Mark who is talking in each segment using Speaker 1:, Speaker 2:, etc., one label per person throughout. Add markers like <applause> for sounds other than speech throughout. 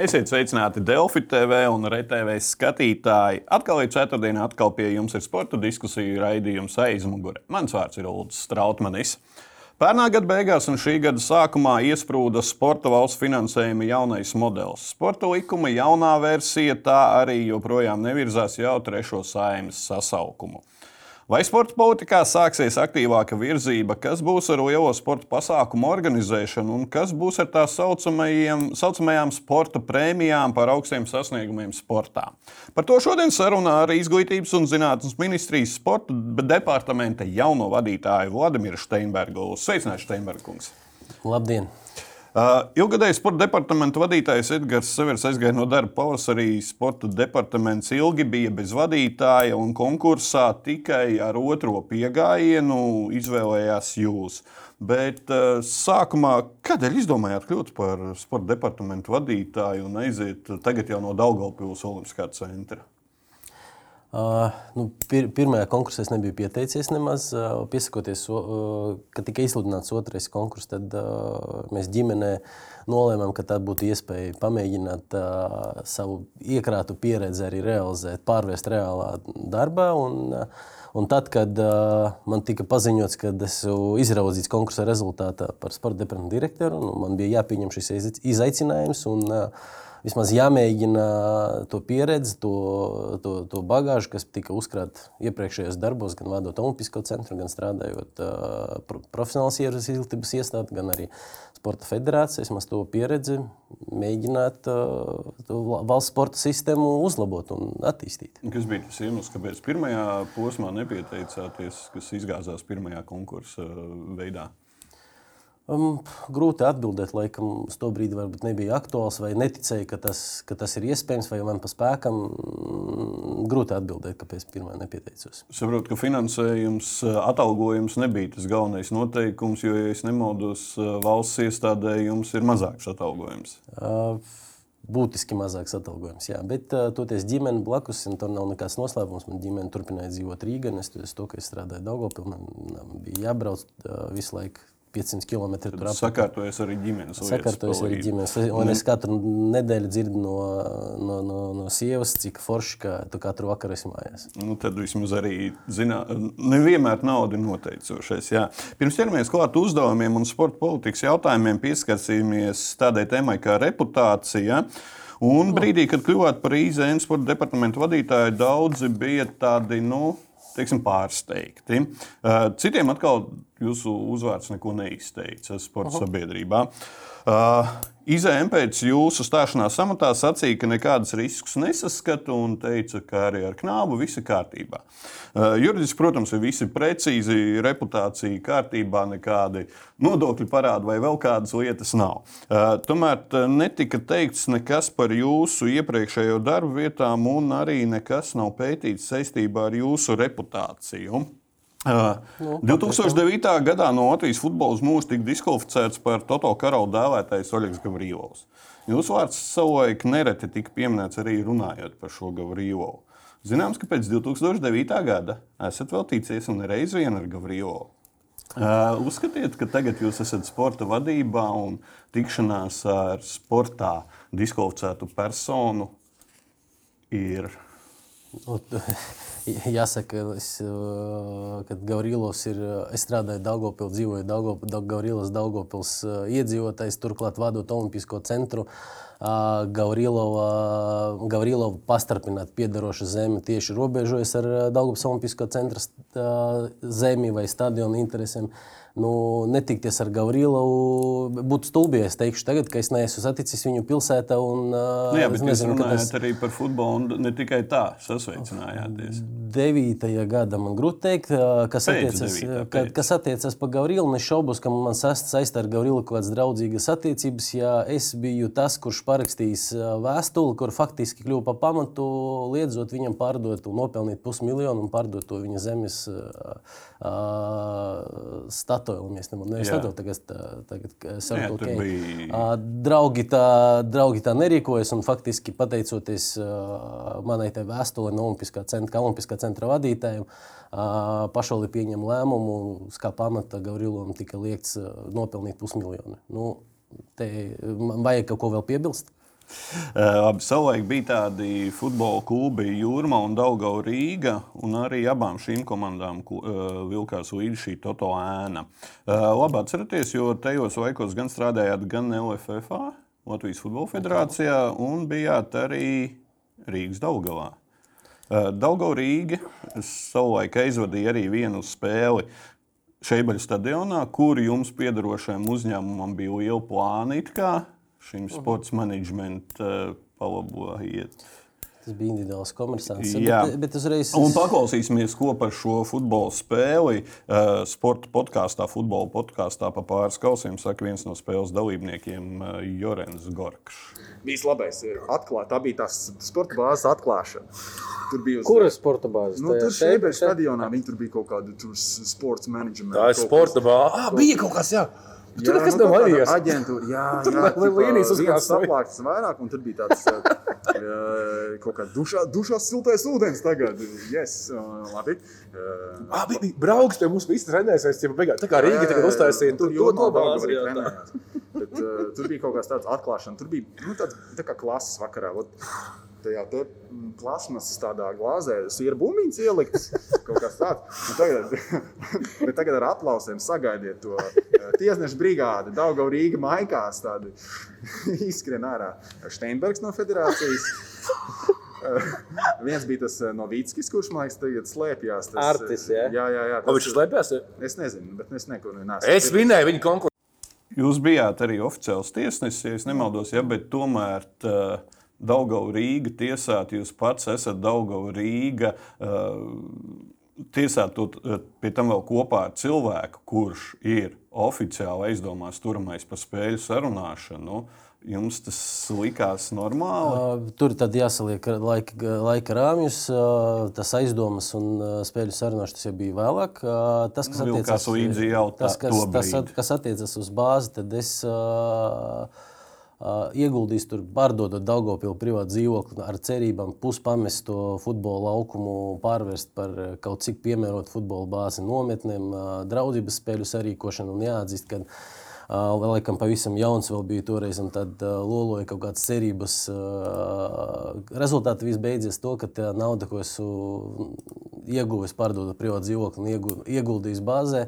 Speaker 1: Esiet sveicināti Delfi TV un RTV skatītāji. Atkal ir ceturtdiena, atkal pie jums ir sporta diskusiju raidījums aizmugure. Mans vārds ir Ulrichs Strautmanis. Pērnā gada beigās un šī gada sākumā iesprūda sporta valsts finansējuma jaunais modelis. Sporta likuma jaunā versija tā arī joprojām nevirzās jau trešo saimnes sasaukumu. Vai sporta politikā sāksies aktīvāka virzība, kas būs ar lielo sporta pasākumu organizēšanu un kas būs ar tā saucamajām sporta prēmijām par augstiem sasniegumiem sportā? Par to šodien sarunā ar Izglītības un zinātnes ministrijas sporta departamenta jauno vadītāju Vladimiru Steinbergu. Sveicināts, Steinbergs!
Speaker 2: Labdien!
Speaker 1: Uh, Ilgadējs sporta departamenta vadītājs Edgars Severs aizgāja no darba pavasarī. Sporta departaments ilgi bija bez vadītāja un konkursā tikai ar otro piegājienu izvēlējās jūs. Bet uh, sākumā, kādēļ izdomājāt kļūt par sporta departamentu vadītāju un aiziet tagad jau no Daugaupils Olimpiskā centra?
Speaker 2: Uh, nu, pir, pirmajā konkursā es nebiju pieteicies nemaz. Uh, piesakoties, uh, kad tika izsludināts otrais konkurss, tad uh, mēs ģimenē nolēmām, ka tā būtu iespēja pamēģināt uh, savu iekrātu pieredzi arī realizēt, pārvērst reālā darbā. Un, uh, Un tad, kad uh, man tika paziņots, ka esmu izraudzīts konkursa rezultātā par sporta departamentu direktoru, nu, man bija jāpieņem šis izaicinājums. Un, uh, vismaz jāmēģina to pieredzi, to, to, to bagāžu, kas tika uzkrāta iepriekšējos darbos, gan vadot Olimpisko centru, gan strādājot uh, profesionālas izglītības iestādi, gan arī sporta federācijas. Vismaz to pieredzi mēģināt uh, valsts sporta sistēmu uzlabot un attīstīt.
Speaker 1: Kas bija tas iemesls, kāpēc pirmajā posmā nepieteicāties, kas izgāzās pirmajā konkursa veidā?
Speaker 2: Um, grūti atbildēt, laikam, uz to brīdi varbūt nebija aktuāls, vai neticēja, ka tas, ka tas ir iespējams, vai man pa spēkam. Mm, grūti atbildēt, kāpēc pirmā nepieteicos.
Speaker 1: Saprotu, ka finansējums, atalgojums nebija tas galvenais noteikums, jo, ja es nemaldos, valsts iestādē jums ir mazāks atalgojums. Uh,
Speaker 2: būtiski mazāks atalgojums. Jā. Bet uh, toties ģimene blakus, un tur nav nekāds noslēpums. Man ģimene turpināja dzīvot Rīgā. Es to, ka es strādāju Daugopilī, man bija jābrauc uh, visu laiku 500 km tur apkārt.
Speaker 1: Sakārtojas arī ģimenes.
Speaker 2: Sakārtojas arī ģimenes. Un es katru nedēļu dzirdu no, no, no, no sievas, cik forši, ka tu katru vakaru esi mājās.
Speaker 1: Nu, tad vismaz arī zinā, nevienmēr nauda ir noteicošais. Jā. Pirms ķeramies klāt uzdevumiem un sporta politikas jautājumiem, pieskarsimies tādai tēmai kā reputācija. Un brīdī, kad kļuvāt par IZN sporta departamentu vadītāju, daudzi bija tādi, nu, teiksim, pārsteigti. Citiem atkal jūsu uzvārds neko neizteica sporta Aha. sabiedrībā. IZM pēc jūsu stāšanās amatā sacīja, ka nekādus riskus nesaskata un teica, ka arī ar knābu viss ir kārtībā. Juridiski, protams, ir visi precīzi, reputācija kārtībā, nekādi nodokļu parādi vai vēl kādas lietas nav. Tomēr netika teikts nekas par jūsu iepriekšējo darbu vietām, un arī nekas nav pētīts saistībā ar jūsu reputāciju. Nu, 2009. gadā no Latvijas futbola mūža tika diskvalificēts par Toto karalu dēvētājs Oļegs Gavrīlovs. Jūsu vārds savulaik nereti tika pieminēts arī runājot par šo Gavrīlovu. Zināms, ka pēc 2009. gada esat vēl ticies un reiz vien ar Gavrīlovu. Uh, uzskatiet, ka tagad jūs esat sporta vadībā un tikšanās ar sportā diskvalificētu personu ir
Speaker 2: Nu, <laughs> jāsaka, es, kad Gavrīlovs ir, es strādāju Daugopilsā, dzīvoju Daugopilsā, Gavrīlovs Daugopils iedzīvotājs, turklāt vadot Olimpisko centru. Gavrilova, Gavrilova pastarpināti piedaroša zeme tieši robežojas ar Daugopils Olimpisko centra zemi vai stadionu interesēm. Nu, netikties ar Gavrīlovu. Būtu stulbi, ja es teikšu, tagad, ka es neesmu saticis viņu pilsētā. Un,
Speaker 1: nu, jā, bet jūs runājat es... arī par futbolu, un ne tikai tā sasveicinājāties.
Speaker 2: 9. gada man grūti pateikt, kas attiecas, ka, kas attiecas par Gavrilu. Es šaubos, ka man saistīta ar Gavrilu kaut kādas draudzīgas attiecības. Ja es biju tas, kurš parakstījis vēstuli, kur faktiski kļuva par pamatu, liedzot viņam pārdot un nopelnīt pusmiljonu un pārdot to viņa zemes uh, statuju. Mēs nemanām, statuju, tagad, tagad saku, okay. bija... draugi, tā, draugi tā nerīkojas un faktiski pateicoties manai vēstulē no Olimpiskā centra, Olimpiskā centra vadītājiem. Pašvaldība pieņem lēmumu, uz kā pamata Gavrilam tika liekts nopelnīt pusmiljonu. Nu, te, man vajag kaut ko vēl piebilst.
Speaker 1: Labi, savulaik bija tādi futbola klubi Jūrma un Daugava Rīga, un arī abām šīm komandām vilkās līdzi šī Toto ēna. Labi atceraties, jo tajos laikos gan strādājāt gan LFF, Latvijas Futbola Federācijā, un bijāt arī Rīgas Daugavā. Daugava Rīga savulaik aizvadīja arī vienu spēli Šeibaļu stadionā, kur jums piedarošajam uzņēmumam bija liela plāna šim mhm. sports menedžmentam uh, palabojiet.
Speaker 2: Tas bija individuāls komersants.
Speaker 1: Jā, bet, bet uzreiz. Un paklausīsimies, ko par šo futbola spēli uh, sporta podkāstā, futbola podkāstā pa pāris kausiem saka viens no spēles dalībniekiem, uh, Jorens Gorkšs.
Speaker 3: Bija labais, atklāt, tā bija tās sporta bāzes atklāšana.
Speaker 4: Tur bija uz... Kur ir sporta bāze?
Speaker 3: Nu, tur šeit stadionā viņi tur bija kaut kāda sporta menedžera.
Speaker 4: Tā ir sporta bāze. Ah, bija kaut kas, jā.
Speaker 3: Jā, tur nekas nu, nav mainījies. Aģentūra, jā, tur jā, bija līnijas uzkrāstas saplāktas vairāk, un tur bija tāds jā, kaut kā dušā, dušā siltais ūdens tagad. Yes, labi.
Speaker 4: Ah, bija, bija brauks pie mums visi trenēsies, ja beigās. Tā kā Rīga tagad uztaisīja,
Speaker 3: tur jau no bāzi arī trenējās. Bet, uh, tur bija kaut kāds tāds atklāšana, tur bija nu, tāds tā kā klases vakarā. Ot, tajā mm, plasmasas tādā glāzē ir bumbiņas ieliktas. <laughs> Kaut kas tāds. Un tagad, <laughs> bet tagad ar aplausiem sagaidiet to eh, tiesnešu brigādi. Daudzā Rīga maikās tādi <laughs> izskrien ārā. Steinbergs no federācijas. Viens bija tas eh, no Vītskis, kurš man liekas, tagad slēpjas. Tas,
Speaker 4: Artis, jā,
Speaker 3: jā, jā. jā
Speaker 4: tas, viņš slēpjas?
Speaker 3: Es nezinu, bet es nekur
Speaker 4: neesmu. Es vinēju viņa konkursu.
Speaker 1: Jūs bijāt arī oficiāls tiesnesis, ja nemaldos, ja, bet tomēr. Uh, Daugava Rīga tiesāt, jūs pats esat Daugava Rīga. Uh, Tiesāt to pie tam vēl kopā ar cilvēku, kurš ir oficiāli aizdomās turamais par spēļu sarunāšanu. Nu, Jums tas likās normāli? Uh,
Speaker 2: tur tad jāsaliek laika, laika rāmjus. Uh, tas aizdomas un uh, spēļu sarunāšana tas jau bija vēlāk. Tas, kas
Speaker 1: nu, attiecas, tas,
Speaker 2: kas, tas, kas attiecas uz bāzi, tad es. Uh, Uh, ieguldījis tur, pārdodot Dārgopilu privātu dzīvokli ar cerībām puspamest to futbola laukumu, pārvērst par kaut cik piemērotu futbola bāzi nometnēm, draudzības spēļu sarīkošanu. Un jāatzīst, ka uh, laikam pavisam jauns vēl bija toreiz, un tad loloja kaut kādas cerības. Rezultāti viss beidzies to, ka tā nauda, ko esmu ieguvis pārdodot privātu dzīvokli un ieguldījis bāzē,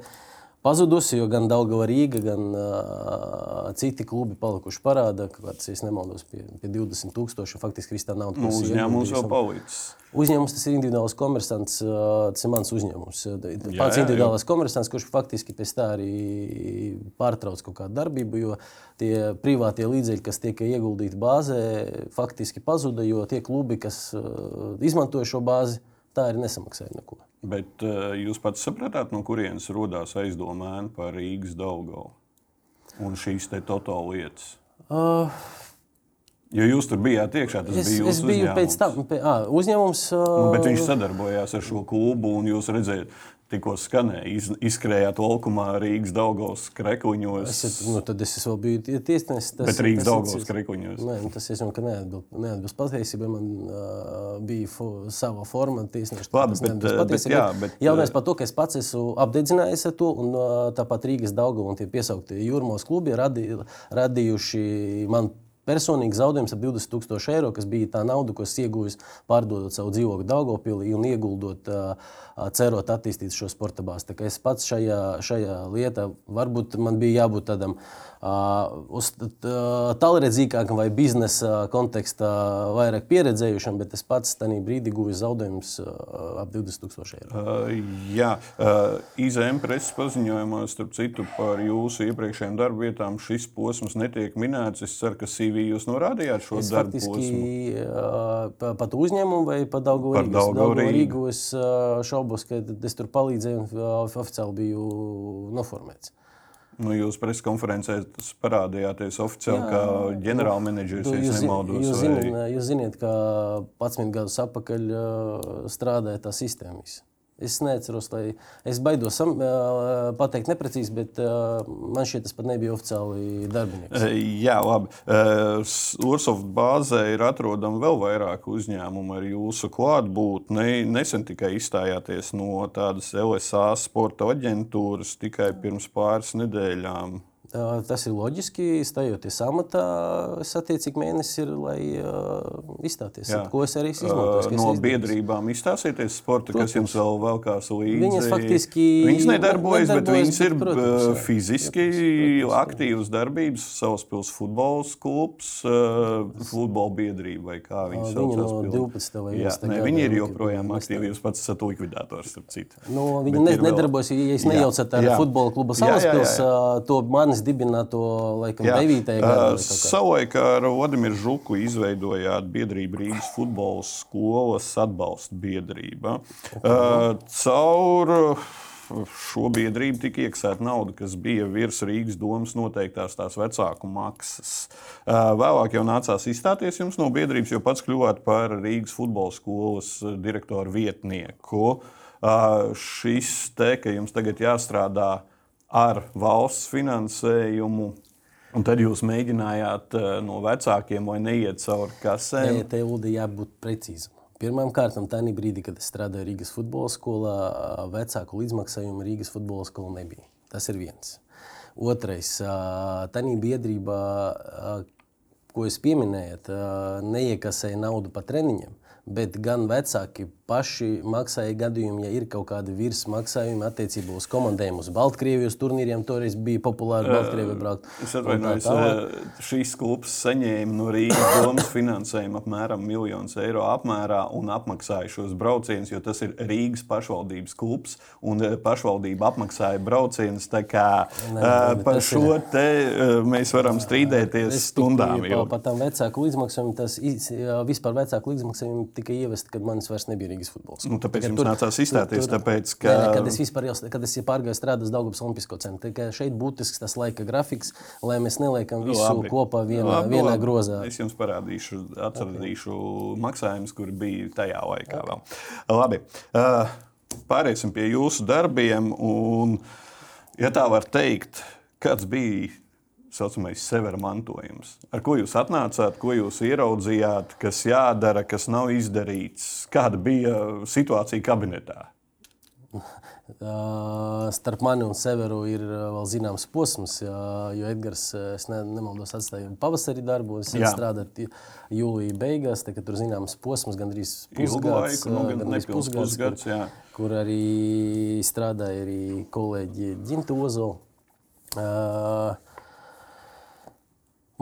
Speaker 2: pazudusi, jo gan Daugava Rīga, gan uh, citi klubi palikuši parādā, kāds, ja nemaldos, pie, pie 20 tūkstoši, faktiski viss tā nav.
Speaker 1: Nu, uzņēmums vēl palicis.
Speaker 2: Uzņēmums tas ir individuāls komersants, uh, tas ir mans uzņēmums. Pats jā, individuāls jā. komersants, kurš faktiski pēc tā arī pārtrauc kaut kādu darbību, jo tie privātie līdzekļi, kas tiek ieguldīti bāzē, faktiski pazuda, jo tie klubi, kas uh, izmantoja šo bāzi, tā arī nesamaksāja neko.
Speaker 1: Bet uh, jūs pats saprotat, no kurienes radās aizdomēni par Rīgas Daugavu un šīs te totāla lietas? Uh, Jo jūs tur bijāt iekšā, tas
Speaker 2: es,
Speaker 1: bija jūsu
Speaker 2: es biju
Speaker 1: uzņēmums.
Speaker 2: Pēc tam, pie, à, uzņēmums uh,
Speaker 1: nu, bet viņš sadarbojās ar šo klubu, un jūs redzējāt, tikko skanēja. Iz, izskrējāt laukumā Rīgas Daugos krekliņos.
Speaker 2: Es, nu, tad es vēl biju tiesnesis.
Speaker 1: Bet Rīgas Daugos krekliņos.
Speaker 2: Nē, nu, tas es ka neatbilst patiesībai. Man uh, bija fo, sava forma tiesneša.
Speaker 1: Labi, bet, bet, jā, bet,
Speaker 2: Jautājums par to, ka es pats esmu apdedzinājies ar to, un uh, tāpat Rīgas Daugos un tie piesauktie jūrmos klubi radī, radījuši man personīgi zaudējums ap 20,000 eiro, kas bija tā nauda, ko es ieguvu pārdodot savu dzīvokli Daugopilī un ieguldot, cerot attīstīt šo sporta bāzi. Es pats šajā, šajā lietā varbūt man bija jābūt tādam uz tālredzīgākam vai biznesa kontekstā vairāk pieredzējušam, bet es pats tajā brīdī guvu zaudējumus ap 20,000 eiro.
Speaker 1: Uh, jā, uh, IZM preses paziņojumā, starp citu, par jūsu iepriekšējām darba vietām šis posms netiek minēts. Es ceru, ka CV jūs norādījāt šo es darbu
Speaker 2: faktiski, posmu. Pat uzņēmumu vai pat es šaubos, ka es tur palīdzēju oficiāli biju noformēts.
Speaker 1: Nu, jūs preses konferencē parādījāties oficiāli Jā, kā ģenerālmenedžers, ja jūs, nemaldos.
Speaker 2: Jūs, vai... zināt, jūs zināt, ka 11 gadus atpakaļ strādāja tā sistēma. Visa. Es neatceros, lai es baidos sam, pateikt neprecīzi, bet man šķiet, tas pat nebija oficiāli darbinieks.
Speaker 1: Jā, labi. Ursoft bāzē ir atrodami vēl vairāk uzņēmumu ar jūsu klātbūtni. Nesen tikai izstājāties no tādas LSA sporta aģentūras tikai pirms pāris nedēļām.
Speaker 2: Tas ir loģiski, stājoties amatā, es attiecīgi mēnesis ir, lai uh, izstāties.
Speaker 1: Jā.
Speaker 2: Ko es arī izmantoju?
Speaker 1: No biedrībām izstāsieties sporta, kas jums vēl velkās līdzi.
Speaker 2: Viņas faktiski
Speaker 1: viņas nedarbojas, bet
Speaker 2: nedarbojas,
Speaker 1: viņas ir
Speaker 2: bet, protams, jā.
Speaker 1: fiziski
Speaker 2: protams,
Speaker 1: aktīvas darbības. Savspils futbola klubs, uh, futbola biedrība vai kā viņi
Speaker 2: Ā,
Speaker 1: sauc.
Speaker 2: viņi no
Speaker 1: savspils.
Speaker 2: 12. vai
Speaker 1: Jā,
Speaker 2: 11.
Speaker 1: ne,
Speaker 2: gada
Speaker 1: viņi ir joprojām aktīvi. Jūs pats esat likvidātors, starp citu.
Speaker 2: Nu, viņi
Speaker 1: Bet
Speaker 2: ne, nedarbojas, ja es nejaucu ar futbola
Speaker 1: jā,
Speaker 2: Salaspils, to manis dibināto, laikam, 9. gadā. vai kaut kā.
Speaker 1: Savulaik ar Vladimiru Žuku izveidojāt biedrību Rīgas futbola skolas atbalsta biedrība. Uh, Caur šo biedrību tika iekasēta nauda, kas bija virs Rīgas domas noteiktās tās vecāku maksas. Vēlāk jau nācās izstāties jums no biedrības, jo pats kļuvāt par Rīgas futbola skolas direktoru vietnieku. Šis te, ka jums tagad jāstrādā ar valsts finansējumu. Un tad jūs mēģinājāt eh, no vecākiem, lai neiet cauri kasēm.
Speaker 2: Nē, te Uldi jābūt precīzam. Pirmkārt, tajā brīdī, kad es strādāju Rīgas futbola skolā, vecāku līdzmaksājumu Rīgas futbola skolā nebija. Tas ir viens. Otrais, tajā biedrībā, ko jūs pieminējat, neiekasēja naudu par treniņiem, bet gan vecāki paši maksāja gadījumā, ja ir kaut kādi virsmaksājumi attiecībā uz komandēm, uz Baltkrievijas turnīriem. Toreiz bija populāri Baltkrievijā braukt.
Speaker 1: Es atvainojos, eh, šīs klubs saņēma no Rīgas domas finansējumu apmēram 1 miljonu eiro apmērā un apmaksāja šos braucienus, jo tas ir Rīgas pašvaldības klubs un pašvaldība apmaksāja braucienus. Tā kā
Speaker 2: bet
Speaker 1: par
Speaker 2: tas ir-
Speaker 1: šo te mēs varam strīdēties stundām.
Speaker 2: Respektīvi,
Speaker 1: ilgi.
Speaker 2: Pa, pa tam vecāku līdzmaksājumu tas vispār vecāku līdzmaksājumu tika ievest, kad manis vairs nebija Rīgas futbols.
Speaker 1: Nu, tāpēc jums nācās izstāties, tāpēc, ka-
Speaker 2: Nē, kad es vispār jau, kad es pārgāju strādāt Daugavas Olimpisko centru, tikai šeit būtisks tas laika grafiks, lai mēs neliekam visu
Speaker 1: Labi.
Speaker 2: kopā vienā,
Speaker 1: Labi,
Speaker 2: vienā
Speaker 1: labi.
Speaker 2: grozā.
Speaker 1: Es jums parādīšu, atradīšu okay. maksājumus, kur bija tajā laikā. Okay. Vēl. Labi. Uh, pāriesim pie jūsu darbiem. Un, ja tā var teikt, kāds bija saucamais severa mantojums? Ar ko jūs atnācāt, ko jūs ieraudzījāt, kas jādara, kas nav izdarīts? Kāda bija situācija kabinetā? <laughs>
Speaker 2: Starp mani un Severu ir uh, vēl zināms posms, jo Edgars, uh, es ne, nemaldos, atstāja pavasarī darbu. Es strādāju jūlijā beigās, tad, tur zināms posms, gandrīz pusgads,
Speaker 1: laiku, nu,
Speaker 2: uh,
Speaker 1: gan
Speaker 2: gandrīz
Speaker 1: nepilns pusgads, jā.
Speaker 2: kur, kur arī strādāja arī kolēģi Ginta Ozola. Uh,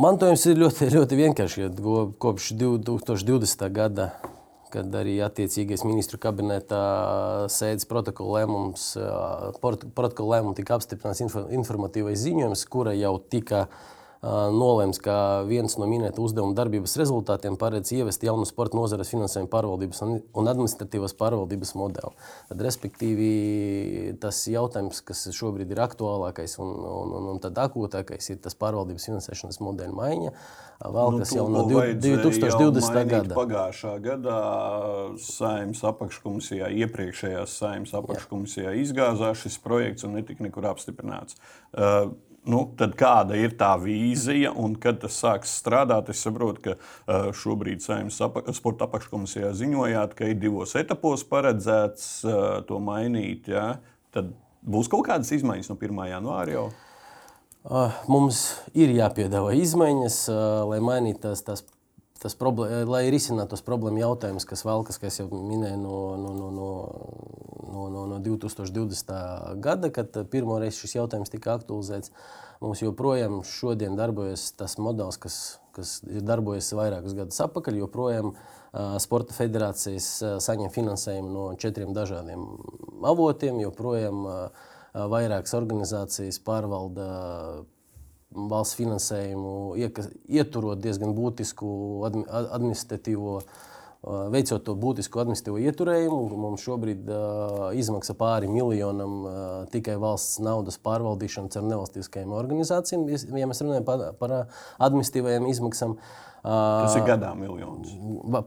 Speaker 2: Mantojums ir ļoti, <laughs> ļoti vienkāršs. Kopš 2020. gada, kad arī attiecīgais ministru kabinetā sēdes protokola lēmums, protokola lēmumu tika apstiprināts info- informatīvais ziņojums, kura jau tika ā, nolēmts, ka viens no minēta uzdevuma darbības rezultātiem paredz ievest jaunu sporta nozares finansējumu pārvaldības un, administratīvas pārvaldības modeli. Tad, respektīvi, tas jautājums, kas šobrīd ir aktuālākais un, un, un, un akūtākais, ir tas pārvaldības finansēšanas modeļa maiņa. Vēl kas jau no
Speaker 1: Nu, to vajadzēja
Speaker 2: 2020.
Speaker 1: mainīt
Speaker 2: gada.
Speaker 1: Pagājušā gadā Saimnes apakškomisijā, iepriekšējā Saimnes apakškomisijā izgāzās šis projekts un netika nekur apstiprināts. Uh, Nu, kāda ir tā vīzija un kad tas sāks strādāt? Es saprotu, ka šobrīd Saimnes apa sporta apakškomisijā ziņojāt, ka ir divos etapos paredzēts to mainīt. Ja? Tad būs kaut kādas izmaiņas no 1. janvāra jau.
Speaker 2: Mums ir jāpiedāvā izmaiņas, lai mainītu tās, tās, tās problēmas, lai risinātu tos problēmu jautājumus, kas valkas, kas jau minēju no, no, no, no, no, no, no 2020. gada, kad ah, pirmo reizi šis jautājums tika aktualizēts. Mums joprojām šodien darbojas tas modelis, kas, kas ir darbojies vairākus gadus atpakaļ. Joprojām ah, Sporta federācijas saņem finansējumu no četriem dažādiem avotiem. Joprojām vairākas organizācijas pārvalda valsts finansējumu, iekas- ieturot diezgan būtisku admi- ad- administratīvo. Veicot to būtisku administratīvo ieturējumu, mums šobrīd uh, izmaksa pāri miljonam uh, tikai valsts naudas pārvaldīšana ar nevalstiskajām organizācijām. Ja mēs runājam par, par administratīvajām izmaksām, uh,
Speaker 1: Tas ir gadā miljons.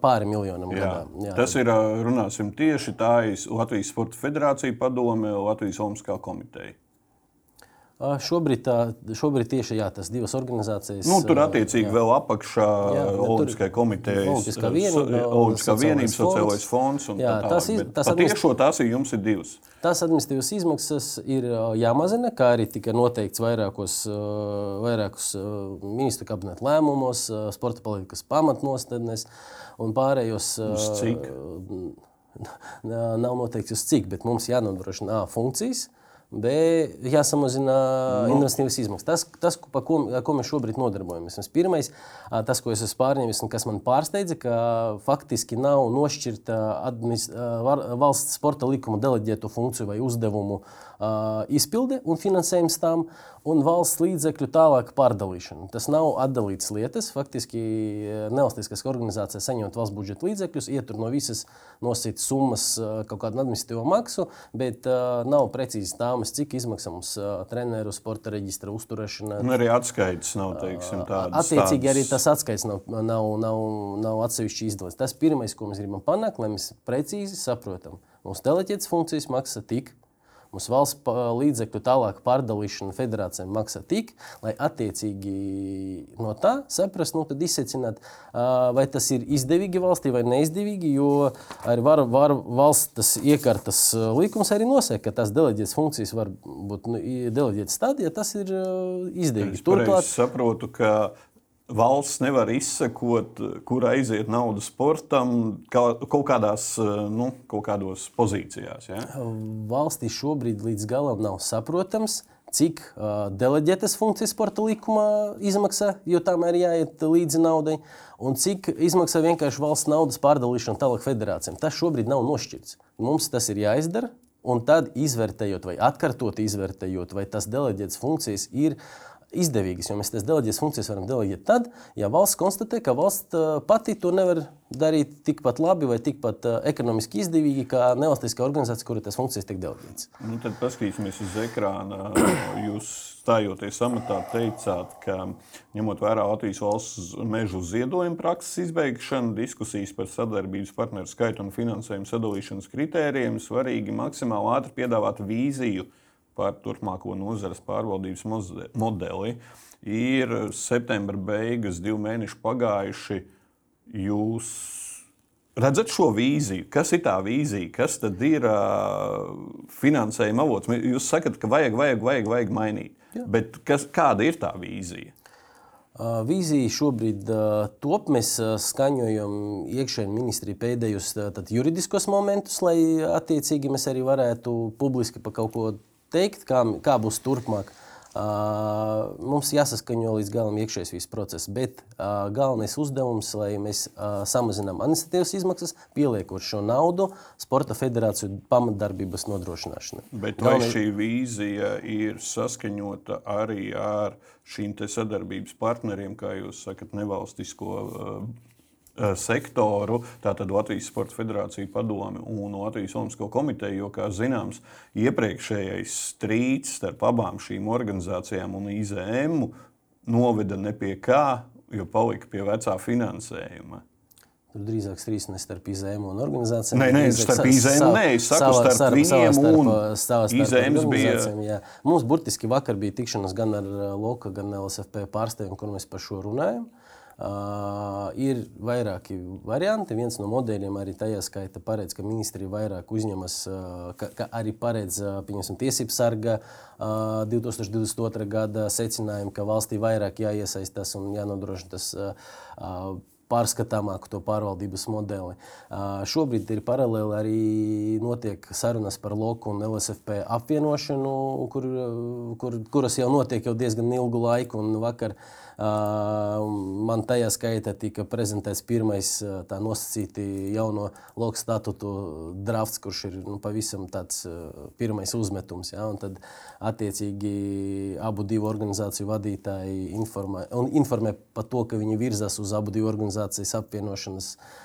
Speaker 2: pāri miljonam
Speaker 1: Jā.
Speaker 2: gadā. Jā.
Speaker 1: Tas ir, runāsim tieši tā, ir Latvijas Sporta Federācija padome, Latvijas Olimpiskā komiteja.
Speaker 2: Šobrīd, tā, šobrīd tieši jā, tas divas organizācijas.
Speaker 1: Nu, tur attiecīgi
Speaker 2: jā.
Speaker 1: vēl apakšā
Speaker 2: Jā,
Speaker 1: Olimpiskā komiteja,
Speaker 2: Olimpiskā vienība,
Speaker 1: Olimpiskā vienība, sociālais fonds.
Speaker 2: Jā,
Speaker 1: tā
Speaker 2: tas
Speaker 1: Bet
Speaker 2: tas
Speaker 1: Patiešo tās ir jums ir divas.
Speaker 2: Tās administratīvas izmaksas ir jāmazina, kā arī tika noteikts vairākos, ā, ministru kabineta lēmumos, sporta politikas pamatnostādnēs un pārējos.
Speaker 1: Uz cik?
Speaker 2: Nav noteikts uz cik, bet mums jānodrošina A funkcijas. B. Jāsamazina no. investīcijas izmaksas. Tas, tas ko, ko, mēs šobrīd nodarbojamies. Mēs Pirmais, tas, ko es esmu pārņēmis un kas man pārsteidza, ka faktiski nav nošķirta var- valsts sporta likuma deleģēto funkciju vai uzdevumu ā, izpilde un finansējums tam, un valsts līdzekļu tālāk pārdalīšana. Tas nav atdalīts lietas. Faktiski nevalstiskas organizācijas saņemot valsts budžeta līdzekļus, ietur no visas nosīt summas kaut kādu administratīvo maksu, bet uh, nav precīzi tāmas, cik izmaksā mums uh, treneru, sporta reģistra uzturēšana.
Speaker 1: Un arī atskaites nav teiksim, tādas.
Speaker 2: Attiecīgi arī
Speaker 1: tādas-
Speaker 2: tas atskaits nav, nav, nav, nav atsevišķi izdalīts. Tas pirmais, ko mēs gribam panākt, lai mēs precīzi saprotam, mūsu deleģētas funkcijas maksā tik. Mums valsts līdzekļu tālāk pārdalīšana federācijām maksā tik, lai attiecīgi no tā saprastu, nu, tad izsecināt, vai tas ir izdevīgi valstī vai neizdevīgi. Jo arī var, var valsts tas iekārtas likums arī nosaka, ka tās deleģētas funkcijas var būt nu, deleģētas tad, ja tas ir izdevīgi.
Speaker 1: Es pareizi saprotu, ka valsts nevar izsekot, kur aiziet nauda sportam, kaut, kādās, nu, kaut pozīcijās. Ja?
Speaker 2: valstī šobrīd līdz galam nav saprotams, cik uh, deleģētas funkcijas sporta likumā izmaksā, jo tam ir jāiet līdzi naudai, un cik izmaksā vienkārši valsts naudas pārdalīšana tālāk federācijām. Tas šobrīd nav nošķirts. Mums tas ir jāizdara, un tad izvērtējot vai atkārtot izvērtējot, vai tas deleģētas funkcijas ir izdevīgas, jo mēs tās deleģētas funkcijas varam deleģēt tad, ja valsts konstatē, ka valsts pati to nevar darīt tikpat labi vai tikpat ekonomiski izdevīgi, kā nevalstiskā organizācija, kura tās funkcijas tiek deleģētas.
Speaker 1: Nu, tad paskatīsimies uz ekrāna. Jūs stājoties amatā, teicāt, ka ņemot vērā Latvijas valsts mežu ziedojuma prakses izbeigšanu, diskusijas par sadarbības partneru skaitu un finansējumu sadalīšanas kritērijiem, svarīgi maksimāli ātri piedāvāt vīziju par turpmāko nozares pārvaldības modeli. Ir septembra beigas, divi mēneši pagājuši. Jūs redzat šo vīziju? Kas ir tā vīzija? Kas tad ir uh, finansējuma avots? Jūs sakat, ka vajag, vajag, vajag, vajag mainīt. Jā. Bet kas, kāda ir tā vīzija?
Speaker 2: Ā, Vīzija šobrīd ā, top. Mēs ā, skaņojam iekšējā ministrija pēdējos juridiskos momentus, lai attiecīgi mēs arī varētu publiski par kaut ko teikt, kā, kā būs turpmāk. Ā, Mums jāsaskaņo līdz galam iekšējais viss process, bet ā, galvenais uzdevums, lai mēs ā, samazinām administratīvas izmaksas, pieliekot šo naudu sporta federāciju pamatdarbības nodrošināšanai.
Speaker 1: Bet vai šī vīzija ir saskaņota arī ar šīm sadarbības partneriem, kā jūs sakat, nevalstisko uh, uh, sektoru, tātad Latvijas Sporta Federācija padomi un Latvijas Olimpisko komiteju, jo, kā zināms, iepriekšējais strīds starp abām šīm organizācijām un IZM noveda ne pie kā, jo palika pie vecā finansējuma.
Speaker 2: Tur drīzāk strīds ne starp IZM un organizācijām.
Speaker 1: Nē, nē, starp
Speaker 2: sa-
Speaker 1: nē, es saku starp
Speaker 2: starp-
Speaker 1: viņiem
Speaker 2: savā
Speaker 1: un
Speaker 2: starp- savā starp
Speaker 1: IZMs bija-
Speaker 2: jā. Mums burtiski vakar bija tikšanās gan ar uh, Loka, gan LSFP pārstāvjiem, kur mēs par šo runājam. Uh, ir vairāki varianti. Viens no modeļiem arī tajā skaita paredz, ka ministrija vairāk uzņemas, uh, ka, ka arī paredz uh, tiesību sarga uh, 2022. gada secinājumu, ka valstī vairāk jāiesaistās un jānodrošina tas uh, uh, pārskatāmāku to pārvaldības modeli. Uh, Šobrīd ir paralēli arī notiek sarunas par LOKU un LSFP apvienošanu, kur, uh, kur, kuras jau notiek jau diezgan ilgu laiku. Vakar uh, man tajā skaitā tika prezentēts pirmais tā nosacīti jauno LOKU statutu drafts, kurš ir nu, pavisam tāds pirmais uzmetums. Ja? Un Tad attiecīgi abu divu organizāciju vadītāji informē, informē par to, ka viņi virzās uz abu divu organizācijas apvienošanas uh,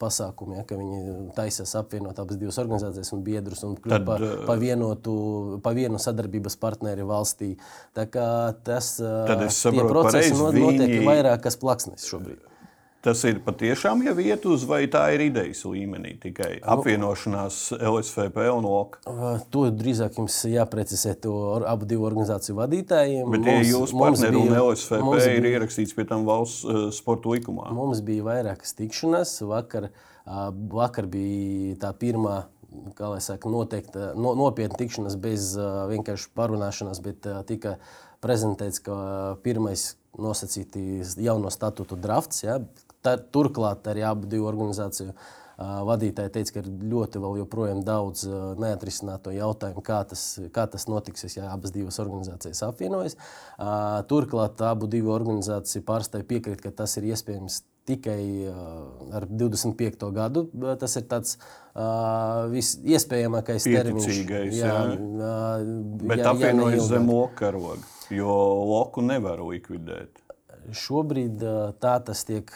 Speaker 2: pasākumu, ja, ka viņi taisās apvienot abas divas organizācijas un biedrus un kļūt par pa vienotu, pa vienu sadarbības partneri valstī. Tā kā tas procesi
Speaker 1: pareizi,
Speaker 2: no- notiek
Speaker 1: viņi-
Speaker 2: vairākas plaksnes šobrīd.
Speaker 1: Tas ir patiešām jau iet uz, vai tā ir idejas līmenī tikai apvienošanās LSVP un OK.
Speaker 2: Uh, To drīzāk jums jāprecizē to abu divu organizāciju vadītājiem.
Speaker 1: Bet tie jūsu partneri un LSVP
Speaker 2: mums
Speaker 1: ir
Speaker 2: bija-
Speaker 1: ierakstīts pie tam valsts uh, sporta likumā.
Speaker 2: Mums bija vairākas tikšanās. Vakar, ā, vakar bija tā pirmā. Kā lai saka, noteikta, no, nopietna tikšanās bez uh, vienkārši parunāšanās, bet uh, tika prezentēts, ka pirmais nosacītīs jauno statūtu drafts. Ja? Tā, turklāt arī abu divu organizāciju vadītāji teica, ka ir ļoti vēl joprojām daudz neatrisināto jautājumu, kā tas, kā tas notiks, ja abas divas organizācijas apvienojas. Turklāt abu divu organizāciju pārstāvji piekrīt, ka tas ir iespējams tikai uh, ar 25. gadu. Tas ir tāds uh, visiespējamākais termiņš.
Speaker 1: Pieticīgais,
Speaker 2: jā,
Speaker 1: jā.
Speaker 2: uh,
Speaker 1: Bet
Speaker 2: jā, ja
Speaker 1: apvienojas zem OK karoga, jo loku nevar likvidēt.
Speaker 2: Šobrīd uh, tā tas tiek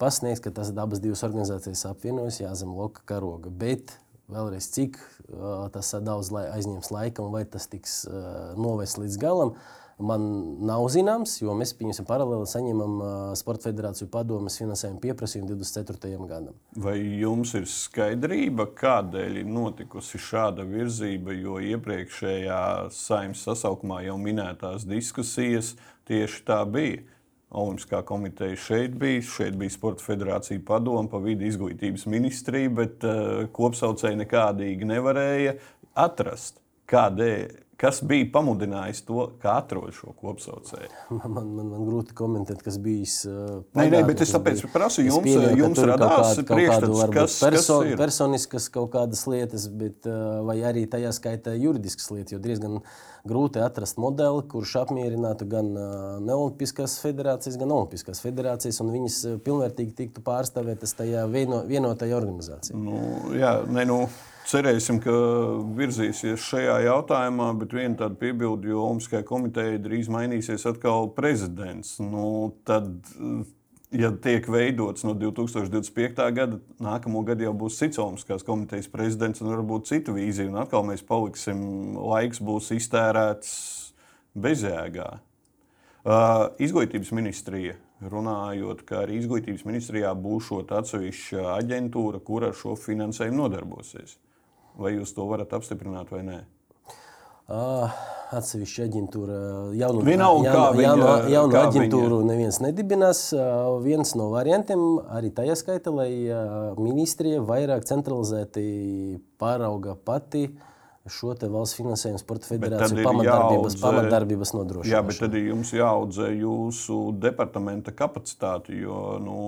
Speaker 2: pasniegts, ka tas abas divas organizācijas apvienojas jāzem loka karoga. Bet vēlreiz, cik uh, tas daudz lai, aizņems laika un vai tas tiks uh, novests līdz galam, man nav zināms, jo mēs pieņemsim paralēli saņemam uh, Sporta federāciju padomes finansējumu pieprasījumu 24. gadam.
Speaker 1: Vai jums ir skaidrība, kādēļ ir notikusi šāda virzība, jo iepriekšējā saimnes sasaukumā jau minētās diskusijas tieši tā bija? Olimpiskā komiteja šeit bija, šeit bija Sporta federācija padoma, pa vidu izglītības ministrija, bet uh, kopsaucēji nekādīgi nevarēja atrast. Kādēļ? Kas bija pamudinājis to, kā atrod šo kopsaucēju?
Speaker 2: Man, man, man, man grūti komentēt, kas bijis. Uh,
Speaker 1: Nē, nē, bet es
Speaker 2: kas
Speaker 1: tāpēc
Speaker 2: bija.
Speaker 1: prasu jums,
Speaker 2: pieļauju, ka
Speaker 1: jums radās
Speaker 2: kaut kāda- kaut
Speaker 1: priekšstats,
Speaker 2: kādu varbūt
Speaker 1: kas- kas
Speaker 2: perso
Speaker 1: ir?
Speaker 2: personiskas kaut kādas lietas, bet, uh, vai arī tajā skaitā juridiskas lietas. Jo diezgan grūti atrast modeli, kurš apmierinātu gan uh, Neolimpiskās federācijas, gan Olimpiskās federācijas, un viņas uh, pilnvērtīgi tiktu pārstāvētas tajā vieno, vienotajā organizācijā.
Speaker 1: Nu, jā, ne, nu, cerēsim, ka virzīsies šajā jautājumā, bet viena tāda piebilde, jo Olimpiskajai komitejai drīz mainīsies atkal prezidents. Nu, tad, ja tiek veidots no 2025. gada, nākamo gadu jau būs cits Olimpiskās komitejas prezidents un varbūt cita vīzija. Un atkal mēs paliksim, laiks būs iztērēts bezjēgā. Uh, izglītības ministrija runājot, ka arī izglītības ministrijā būs atsevišķa aģentūra, kur ar šo finansējumu nodarbosies. Vai jūs to varat apstiprināt vai nē?
Speaker 2: Uh, Atsevišķa aģentūra, jaunu,
Speaker 1: Vienalga,
Speaker 2: jaunu,
Speaker 1: viņa-
Speaker 2: jaunu, jaunu aģentūru neviens nedibinās. Uh, Viens no variantiem, arī tajā skaitā, lai uh, ministrija vairāk centralizēti pārauga pati šo valsts finansējumu sporta federāciju pamatdarbības,
Speaker 1: jāaudzē-
Speaker 2: pamatdarbības
Speaker 1: Jā, bet
Speaker 2: nodrošināšanu.
Speaker 1: tad jums jāaudzē jūsu departamenta kapacitāti, jo nu,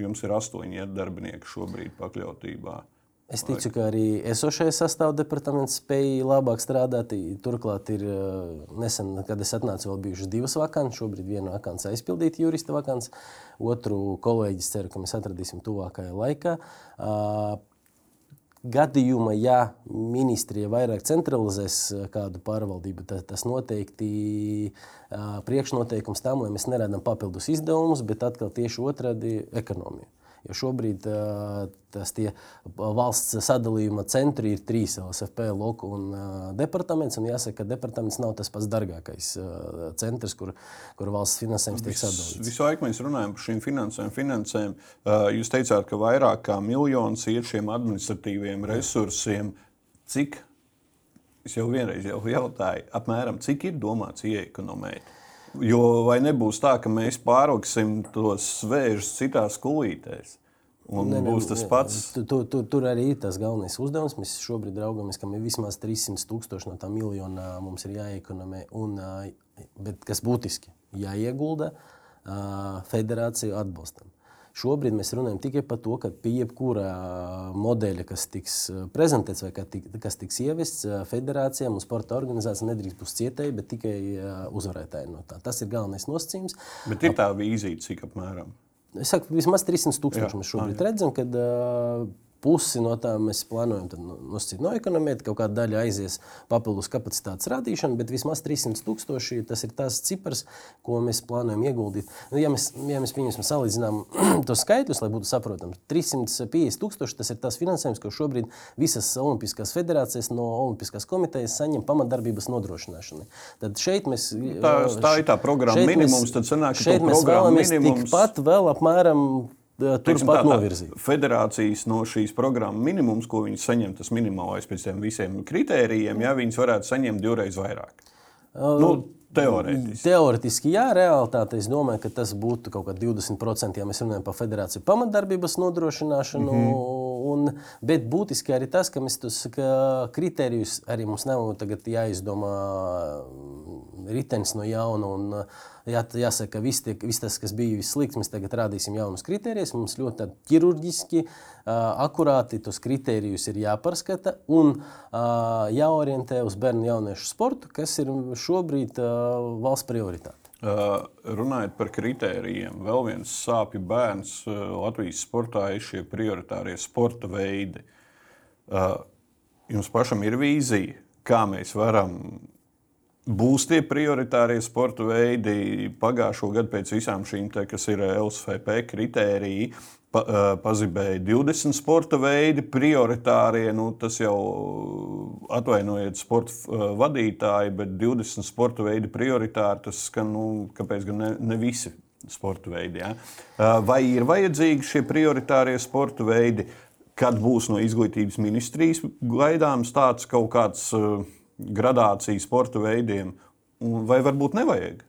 Speaker 1: jums ir astoņi darbinieki šobrīd pakļautībā.
Speaker 2: Es ticu, ka arī esošais sastāvdaļas spēja labāk strādāt. Turklāt, ir uh, nesen, kad es atnācu, vēl bijušas divas vakances. Šobrīd viena vakance aizpildīta jurista vakance, otru kolēģis ceru, ka mēs atradīsim tuvākajā laikā. Gadījumā, ja ministrija vairāk centralizēs uh, kādu pārvaldību, tad tas noteikti uh, priekšnoteikums tam, lai mēs nerādām papildus izdevumus, bet atkal tieši otrādi - ekonomiju. Jo šobrīd tas valsts sadalījuma centri ir trīs - LSFP, LOK un departaments. Un jāsaka, ka departaments nav tas pats dārgākais centrs, kur, kur valsts finansējums tiek sadalīts.
Speaker 1: Visu laiku mēs runājam par šīm finansēm. finansēm. Jūs teicāt, ka vairāk kā miljons ir šiem administratīviem resursiem. Cik? Es jau vienreiz jau jautāju, apmēram cik ir domāts iekonomēt. Jo vai nebūs tā, ka mēs pārliksim tos svēžus citās kulītēs? Un ne, ne, būs tas pats.
Speaker 2: Tu, tu, tu, tur arī ir tas galvenais uzdevums. Mēs šobrīd raugamies, ka vismaz 300 tūkstoši no tā miljona mums ir jāiekonomē. Un, ā, bet kas būtiski, jāiegulda ā, federāciju atbalstam. Šobrīd mēs runājam tikai par to, ka pie jebkura modeļa, kas tiks prezentēts vai kas tiks ievests, federācijām un sporta organizācijām nedrīkst būt cietēji, bet tikai uzvarētāji no tā. Tas ir galvenais nosacījums.
Speaker 1: Bet ir tā vīzija, cik apmēram.
Speaker 2: Es saku, vismaz 300 tūkstoši
Speaker 1: Jā.
Speaker 2: mēs šobrīd redzam, kad uh, pusi no tā mēs plānojam nu, nosacīt no ekonomijas, kaut kāda daļa aizies papildus kapacitātes radīšanu, bet vismaz 300 tūkstoši tas ir tas cipars, ko mēs plānojam ieguldīt. Nu, ja mēs, ja mēs pieņemsim salīdzinām <clears throat> tos skaitļus, lai būtu saprotams, 350 tūkstoši tas ir tas finansējums, ko šobrīd visas Olimpiskās federācijas no Olimpiskās komitejas saņem pamatdarbības nodrošināšanai. Tad šeit mēs.
Speaker 1: Tā- tā ir tā programma
Speaker 2: šeit mēs-
Speaker 1: minimums, tad sanāk, ka
Speaker 2: šeit mēs vēlamies
Speaker 1: minimums-
Speaker 2: tikpat vēl apmēram turpat novirzīt.
Speaker 1: Federācijas no šīs programmas minimums, ko viņi saņem, tas minimālais pēc tiem visiem kritērijiem, ja viņas varētu saņemt divreiz vairāk. Nu, teorētiski.
Speaker 2: Teorētiski, jā, realitāte es domāju, ka tas būtu kaut kādi 20%, ja mēs runājam par federāciju pamatdarbības nodrošināšanu. Mm -hmm. Un, bet būtiski arī tas, ka mēs tos ka kriterijus arī mums nav jāizdomā ritenis no jauna. Un, jā, jāsaka, ka viss, tie, viss tas, kas bija slikts, mēs tagad rādīsim jaunus kritērijus. Mums ļoti ķirurģiski, akurāti tos kritērijus ir jāpārskata un jāorientē uz bērnu jauniešu sportu, kas ir šobrīd valsts prioritāte.
Speaker 1: Uh, runājot par kritērijiem, vēl viens sāpju bērns uh, Latvijas sportā ir šie prioritārie sporta veidi. Uh, jums pašam ir vīzija, kā mēs varam būs tie prioritārie sporta veidi pagājušo gadu pēc visām šīm, te, kas ir LSFP kritēriji. Pa, pazibēja 20 sporta veidi, prioritārie. Nu, tas jau atvainojiet, sporta vadītāji, bet 20 sporta veidi prioritāri. Tas skan, nu, kāpēc gan ne, ne visi sporta veidi. Ja? Vai ir vajadzīgi šie prioritārie sporta veidi? Kad būs no izglītības ministrijas gaidāms tāds kaut kāds gradāciju sporta veidiem, vai varbūt nevajag?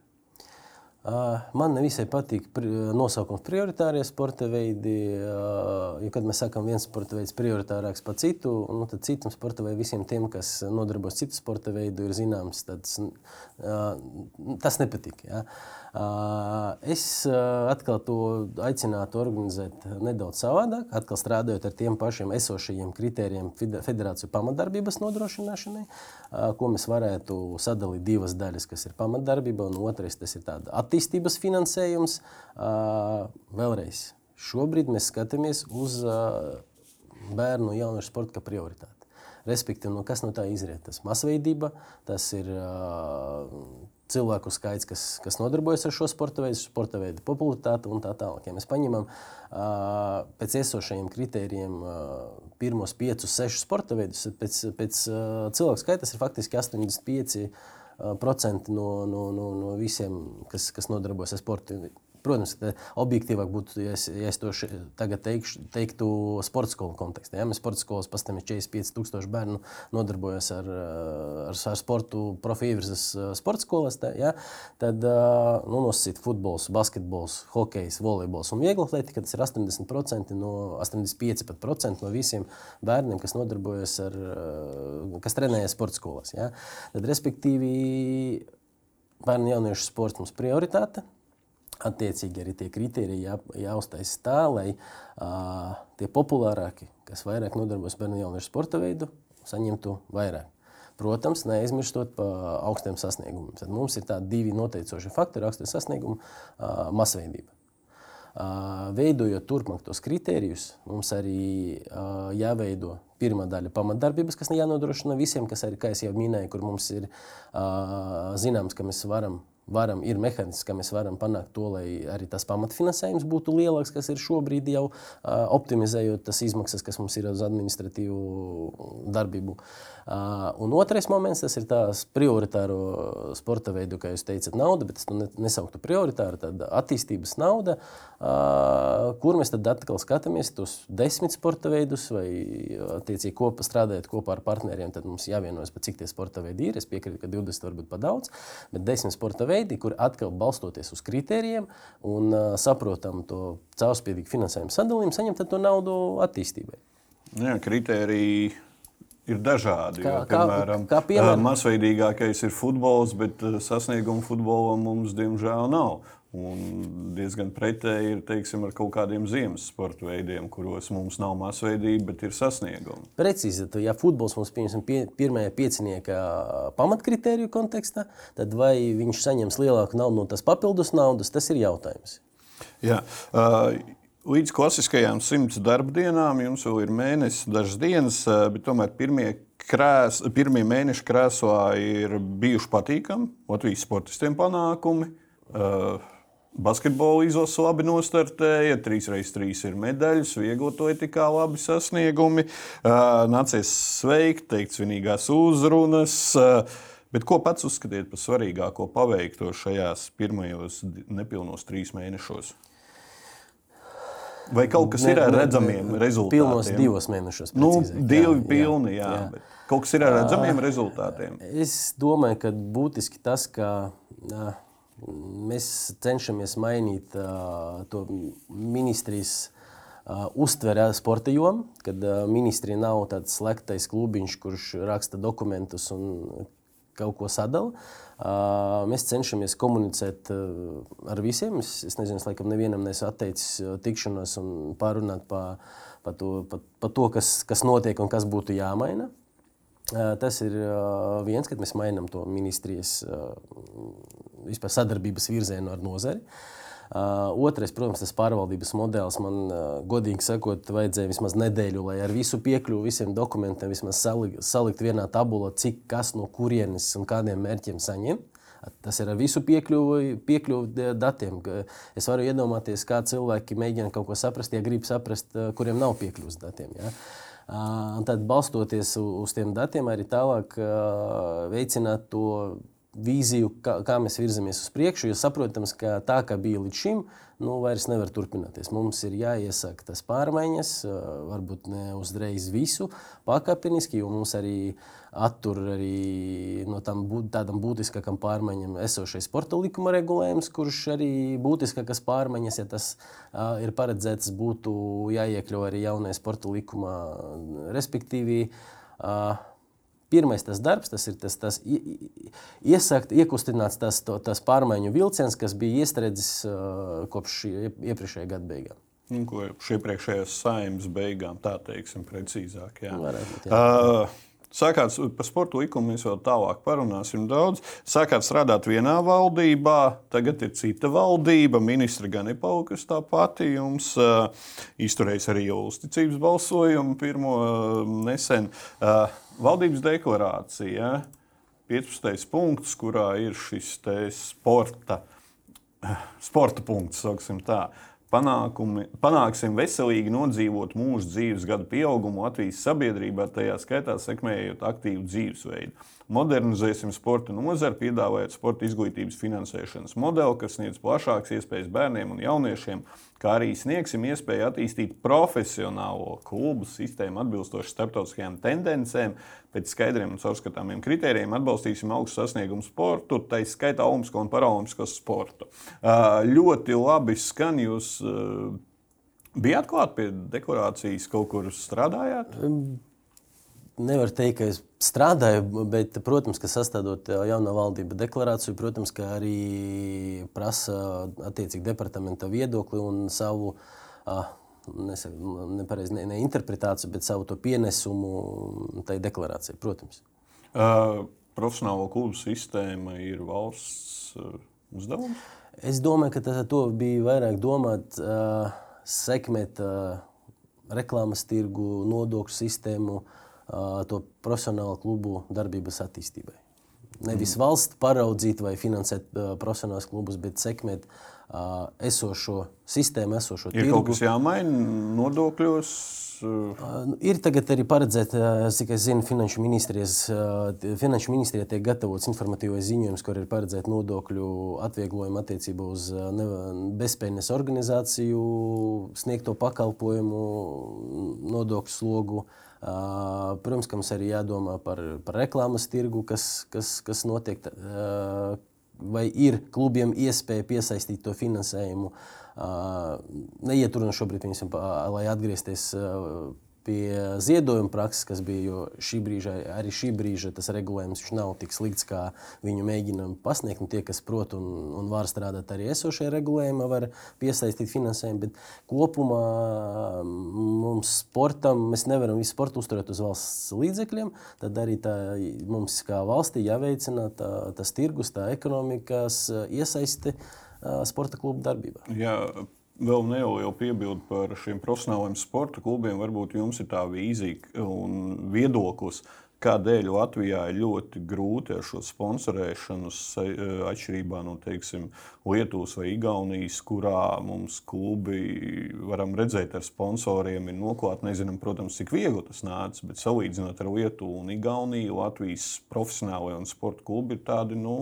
Speaker 2: Man nevisai patīk nosaukums prioritārie sporta veidi. Jo, kad mēs sakām, viens sporta veids prioritārāks par citu, nu, tad citam sporta veidam, visiem tiem, kas nodarbojas citu sporta veidu, ir zināms, tāds, tas nepatīk. Ja? Es atkal to aicinātu organizēt nedaudz savādāk, atkal strādājot ar tiem pašiem esošajiem kritērijiem federāciju pamatdarbības nodrošināšanai, ko mēs varētu sadalīt divas daļas, kas ir pamatdarbība, un otrais tas ir attīstības finansējums. Vēlreiz, šobrīd mēs skatāmies uz bērnu un jauniešu sporta kā prioritāti. Respektīvi, no kas no tā izriet? Tas masveidība, tas ir uh, cilvēku skaits, kas, kas nodarbojas ar šo sporta veidu, sporta veidu popularitāti un tā tālāk. Ja mēs paņemam uh, pēc esošajiem kritērijiem uh, pirmos piecus, sešus sporta veidus, pēc, pēc uh, cilvēku skaita tas ir faktiski 85% no, no, no, no visiem, kas, kas nodarbojas ar sporta Protams, objektīvāk būtu, ja es, ja es to še, tagad teikšu, teiktu sporta skolu kontekstā. Ja? Mēs sporta skolas pastāvim 45,000 bērnu nodarbojas ar, ar, ar sportu profivirzes sporta skolas. Tā, ja? Tad nu, nosacīt futbols, basketbols, hokejs, volejbols un viegla atletika. Tas ir 80% no 85% no visiem bērniem, kas nodarbojas ar, kas trenējas sporta skolās. Ja? Tad, respektīvi, bērnu jauniešu sports mums prioritāte. Attiecīgi arī tie kriteriji jā, jāuztaisa tā, lai uh, tie populārākie, kas vairāk nodarbojas bērnu jauniešu sporta veidu, saņemtu vairāk. Protams, neaizmirstot par augstiem sasniegumiem. Tad mums ir tādi divi noteicoši faktori - augstie sasniegumi, uh, masveidība. Uh, veidojot turpmāk tos kritērijus, mums arī uh, jāveido pirmā daļa pamatdarbības, kas jānodrošina visiem, kas arī, kā jau minēju, kur mums ir uh, zināms, ka mēs varam varam, ir mehānisms, kā mēs varam panākt to, lai arī tas pamatfinansējums būtu lielāks, kas ir šobrīd jau optimizējot tas izmaksas, kas mums ir uz administratīvu darbību. Uh, un otrais moments, tas ir tās prioritāro sporta veidu, kā jūs teicat, nauda, bet es to nesauktu prioritāru, tad attīstības nauda, kur mēs tad atkal skatāmies tos desmit sporta veidus vai attiecīgi kopā strādājot kopā ar partneriem, tad mums jāvienojas cik tie sporta veidi ir. Es piekrītu, ka 20 varbūt par daudz, bet desmit sporta veidi kur atkal balstoties uz kritērijiem un saprotam to caurspīdīgu finansējumu sadalījumu, saņemt to naudu attīstībai.
Speaker 1: Jā, kritēriji ir dažādi. Kā, jo, piemēram, kā, kā piemēram, masveidīgākais ir futbols, bet sasniegumu futbolam mums diemžēl nav. Un diezgan pretēji ir teiksim, ar kaut kādiem ziemas sporta veidiem, kuros mums nav masveidība, bet ir sasniegumi.
Speaker 2: Precīzi, tad, ja futbols mums pieņemsim pie, pirmajā piecinieka pamatkritēriju kontekstā, tad vai viņš saņems lielāku naudu no tās papildus naudas, tas ir jautājums.
Speaker 1: Jā, uh, Līdz klasiskajām simts darba dienām jums vēl ir mēnesis, dažas dienas, bet tomēr pirmie, krēs, pirmie mēneši krēslā ir bijuši patīkami. Latvijas sportistiem panākumi. Uh, Basketbola izlase labi nostartēja, 3x3 ir medaļas, vieglotoja labi sasniegumi. Nācies sveikt, teikt svinīgās uzrunas. Bet ko pats uzskatiet par svarīgāko paveikto šajās pirmajos nepilnos trīs mēnešos? Vai kaut kas ir ar redzamiem rezultātiem?
Speaker 2: Pilnos divos mēnešos.
Speaker 1: Nu, divi
Speaker 2: jā,
Speaker 1: pilni, jā. jā. Bet kaut kas ir ar redzamiem rezultātiem.
Speaker 2: Es domāju, ka būtiski tas, ka ā, mēs cenšamies mainīt ā, to ministrijas ā, uztveri sporta jomu, kad ministrija nav tāds slēgtais klubiņš, kurš raksta dokumentus un kaut ko sadala. Uh, mēs cenšamies komunicēt uh, ar visiem. Es, es nezinu, es laikam nevienam neesmu atteicis tikšanos un pārunāt par pa to, pa, pa to kas, kas notiek un kas būtu jāmaina. Uh, tas ir viens, kad mēs mainām to ministrijas vispār sadarbības virzienu ar nozari. Uh, otrais, protams, tas pārvaldības modelis man, godīgi sakot, vajadzēja vismaz nedēļu, lai ar visu piekļuvu visiem dokumentiem vismaz salikt, salikt vienā tabulā, cik kas no kurienes un kādiem mērķiem saņem. Tas ir ar visu piekļuvi, piekļuvi datiem. Es varu iedomāties, kā cilvēki mēģina kaut ko saprast, ja grib saprast, kuriem nav piekļuvis datiem. Ja? Tad, balstoties uz tiem datiem, arī tālāk veicināt to vīziju, kā, kā mēs virzamies uz priekšu. Jo saprotams, ka tā kā bija līdz šim, nu, vairs nevar turpināties. Mums ir jāiesaka tas pārmaiņas, varbūt ne uzreiz visu pakāpeniski, jo mums arī attur arī no tam būt, tādam būtiskākam pārmaiņam esošais sporta likuma regulējums, kurš arī būtiskākas pārmaiņas, ja tas uh, ir paredzēts, būtu jāiekļau arī jaunajā sporta likumā, respektīvi. Uh, Pirmais tas darbs, tas ir tas, tas iesākt, iekustināts tas, to, tas pārmaiņu vilciens, kas bija iestredzis uh, kopš iepriekšējā gada beigām.
Speaker 1: Nu, kopš iepriekšējās saimnes beigām, tā teiksim, precīzāk. Jā.
Speaker 2: Varētu, jā. Uh,
Speaker 1: Sākāt par sporta likumu, mēs vēl tālāk parunāsim daudz. Sākāt strādāt vienā valdībā, tagad ir cita valdība. Ministra gan ir palikusi tā pati. Jums uh, izturējis arī uzticības balsojumu pirmo uh, nesen. Uh, valdības deklarācija, 15. punkts, kurā ir šis sporta, sporta punkts, sauksim tā. Panākumi, panāksim veselīgi nodzīvot mūža dzīves gadu pieaugumu Latvijas sabiedrībā, tajā skaitā sekmējot aktīvu dzīvesveidu. Modernizēsim sporta nozari, piedāvājot sporta izglītības finansēšanas modeli, kas sniedz plašākas iespējas bērniem un jauniešiem, kā arī sniegsim iespēju attīstīt profesionālo klubu sistēmu atbilstoši starptautiskajām tendencēm, pēc skaidriem un caurskatāmiem kritērijiem atbalstīsim augstu sasniegumu sportu, tā izskaitā olimpisko un paralimpisko sportu. Ļoti labi skan jūs. Bijāt klāt pie deklarācijas, kaut kur strādājāt?
Speaker 2: Nevar teikt, ka es strādāju, bet, protams, ka sastādot jaunā valdība deklarāciju, protams, ka arī prasa attiecīgi departamenta viedokli un savu. Nepareizi ne, ne interpretāciju, bet savu pienesumu tai deklarācijai, protams.
Speaker 1: Uh, profesionālo klubu sistēma ir valsts uh, uzdevums?
Speaker 2: Es domāju, ka to bija vairāk domāt, uh, sekmēt uh, reklāmas tirgu, nodokļu sistēmu, uh, to profesionālu klubu darbības attīstībai. Nevis mm. valsts paraudzīt vai finansēt uh, profesionālus klubus, bet sekmēt uh, esošo sistēmu, esošo
Speaker 1: ir tirgu. Ir kaut kas jāmaina nodokļos.
Speaker 2: Uh, ir tagad arī paredzēts, cik es zinu, Finanšu ministrijas, Finanšu ministrijā tiek gatavots informatīvais ziņojums, kur ir paredzēta nodokļu atvieglojuma attiecībā uz bezpējas organizāciju, sniegto pakalpojumu, nodokļu slogu. Protams, ka mums arī jādomā par, par reklāmas tirgu, kas, kas, kas notiek. Vai ir klubiem iespēja piesaistīt to finansējumu? Neiet runa šobrīd, viņam, lai atgriezties pie ziedojuma prakses, kas bija. Šī brīža, arī šī brīža tas regulējums nav tik slikts, kā viņu mēģinām pasniegt. Tie, kas prot un, un var strādāt arī esošajā regulējumā, var piesaistīt finansējumu. Bet kopumā mums sportam mēs nevaram visu sportu uzturēt uz valsts līdzekļiem. Tad arī tā, mums kā valstī jāveicina tā, tas tirgus, tā ekonomikas iesaisti sporta klubu darbībā.
Speaker 1: Jā vēl nelielu piebildu par šiem profesionāliem sporta klubiem. Varbūt jums ir tā vīzija un viedoklis, kādēļ Latvijā ir ļoti grūti ar šo sponsorēšanu, atšķirībā no teiksim, Lietuvas vai Igaunijas, kurā mums klubi, varam redzēt, ar sponsoriem ir noklāti. Nezinām, protams, cik viegli tas nāca, bet salīdzinot ar Lietuvu un Igauniju, Latvijas profesionālajie un sporta klubi ir tādi. Nu,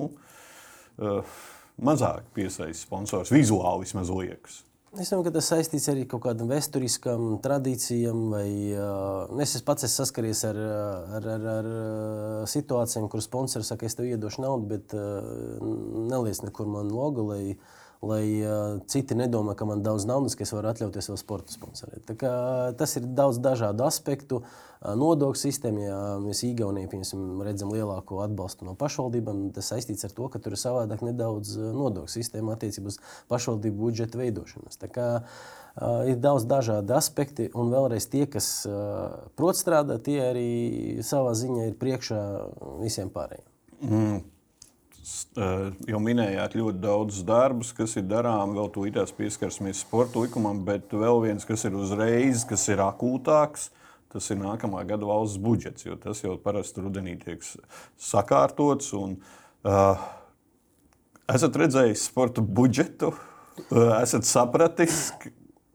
Speaker 1: uh, Mazāk piesaistīt sponsors, vizuāli vismaz liekas.
Speaker 2: Es domāju, ka tas saistīts arī ar kaut kādām vēsturiskām tradīcijām, vai uh, es pats esmu saskaries ar, ar, ar, ar situācijām, kur sponsors saka, es tev iedošu naudu, bet uh, neliec nekur man logo, lai, lai uh, citi nedomā, ka man daudz naudas, ka es varu atļauties vēl sporta sponsorēt. Tas ir daudz dažādu aspektu. Uh, nodokļu sistēmu. Ja mēs Igaunijā redzam lielāko atbalstu no pašvaldībām, tas saistīts ar to, ka tur ir savādāk nedaudz nodokļu sistēma attiecībā uz pašvaldību budžeta veidošanas. Uh, ir daudz dažādu aspektu, un vēlreiz tie, kas uh, prot strādāt, tie arī savā ziņā ir priekšā visiem pārējiem. Mm.
Speaker 1: Jau minējāt ļoti daudz darbus, kas ir darāms, vēl tūlīt pieskarsimies sporta likumam, bet vēl viens, kas ir uzreiz, kas ir akūtāks, Tas ir nākamā gada valsts budžets, jo tas jau parasti rudenī tiek sakārtots. Un, uh, esat redzējis sporta budžetu, uh, esat sapratis,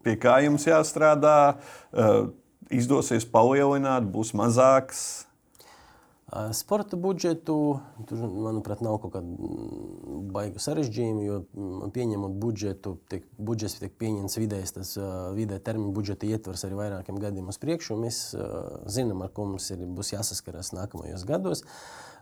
Speaker 1: pie kā jums jāstrādā, uh, izdosies palielināt, būs mazāks.
Speaker 2: Sporta budžetu tur, manuprāt, nav kaut kāda baiga sarežģījuma, jo pieņemot budžetu, tiek, budžets tiek pieņemts vidējs, tas vidē termiņa budžeta ietvers arī vairākiem gadiem uz priekšu. Mēs zinām, ar ko mums ir, būs jāsaskaras nākamajos gados.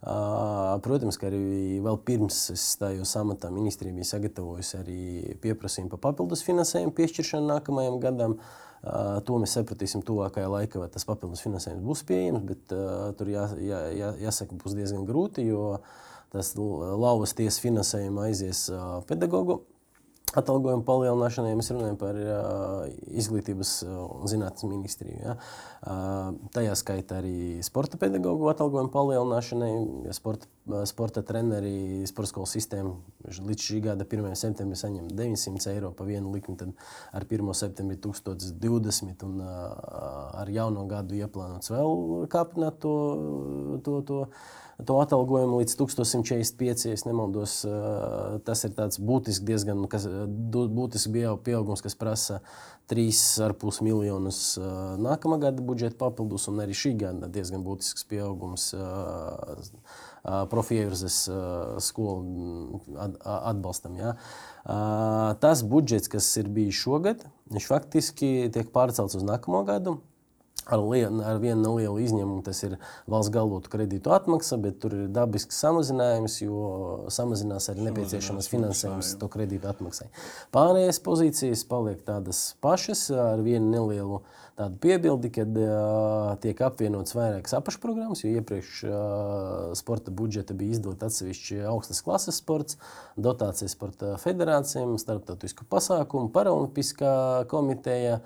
Speaker 2: Protams, ka arī vēl pirms es stājos amatā, ministrija bija sagatavojusi arī pieprasījumu par papildus finansējumu piešķiršanu nākamajam gadam. To mēs sapratīsim tuvākajā laikā, vai tas papildus finansējums būs pieejams, bet tur jā, jā, jā, jāsaka, būs diezgan grūti, jo tas lauvas tiesas finansējuma aizies pedagogu atalgojuma palielināšanai, ja mēs runājam par uh, izglītības un zinātnes ministriju. Ja. Uh, tajā skaitā arī sporta pedagoģu atalgojuma palielināšanai, ja sporta, sporta treneri, sporta skolas sistēma līdz šī gada 1. septembrim saņem 900 eiro par vienu likmi, tad ar 1. septembri 1020 un uh, ar jauno gadu ieplānots vēl kāpināt to. to, to to atalgojumu līdz 1145. Ja nemaldos, tas ir būtisks, diezgan kas, būtisks pieaugums, kas prasa 3,5 miljonus nākamā gada budžeta papildus, un arī šī gada diezgan būtisks pieaugums profievirzes skolu atbalstam. Ja. Tas budžets, kas ir bijis šogad, viņš faktiski tiek pārcelts uz nākamo gadu. Ar, lien, ar vienu nelielu izņēmumu tas ir valsts galvotu kredītu atmaksa, bet tur ir dabisks samazinājums, jo samazinās arī nepieciešamais finansējums to kredītu atmaksai. Pārējās pozīcijas paliek tādas pašas, ar vienu nelielu tādu piebildi, kad uh, tiek apvienots vairākas apakšprogrammas, jo iepriekš uh, sporta budžeta bija izdota atsevišķi augstas klases sports, dotācijas sporta federācijām, starptautisku pasākumu, paralimpiskā komiteja.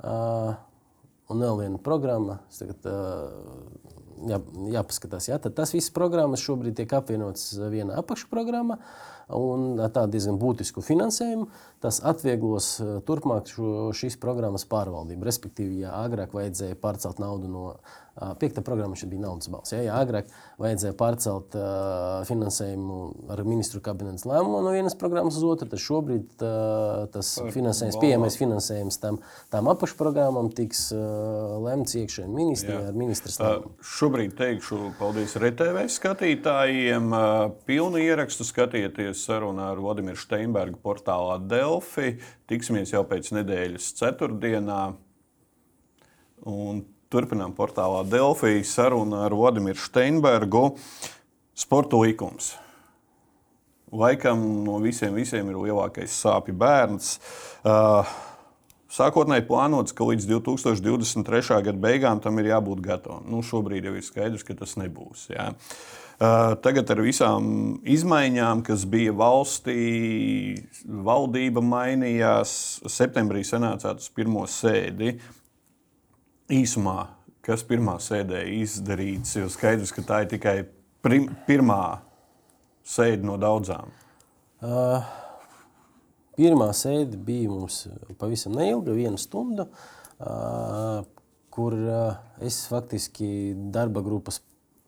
Speaker 2: Uh, un vēl viena programma. Tagad, jā, jāpaskatās, jā, tas viss programmas šobrīd tiek apvienotas vienā apakšprogrammā un tā diezgan būtisku finansējumu. Tas atvieglos turpmāk šo, šīs programmas pārvaldību. Respektīvi, ja agrāk vajadzēja pārcelt naudu no Piekta programma šeit bija naudas balss. Ja, ja agrāk vajadzēja pārcelt uh, finansējumu ar ministru kabinetes lēmumu no vienas programmas uz otru, tad šobrīd uh, tas finansējums, pieejamais finansējums tam, tam apakšprogrammam tiks uh, lemts iekšējā ministrijā ar ministrs lēmumu.
Speaker 1: Šobrīd teikšu paldies RTV skatītājiem. Pilnu ierakstu skatieties sarunā ar Vladimiru Steinbergu portālā Delfi. Tiksimies jau pēc nedēļas ceturtdienā. Un Turpinām portālā Delfija sarunu ar Vladimiru Steinbergu. Sporta likums. Laikam no visiem, visiem ir lielākais sāpju bērns. Uh, Sākotnēji plānots, ka līdz 2023. gada beigām tam ir jābūt gatavam. Nu, šobrīd jau ir skaidrs, ka tas nebūs. Jā. Uh, tagad ar visām izmaiņām, kas bija valstī, valdība mainījās. Septembrī sanācāt uz pirmo sēdi. Īsumā, kas pirmā sēdē izdarīts, jo skaidrs, ka tā ir tikai prim, pirmā sēde no daudzām. Uh,
Speaker 2: pirmā sēde bija mums pavisam neilga, viena stunda, uh, kur uh, es faktiski darba grupas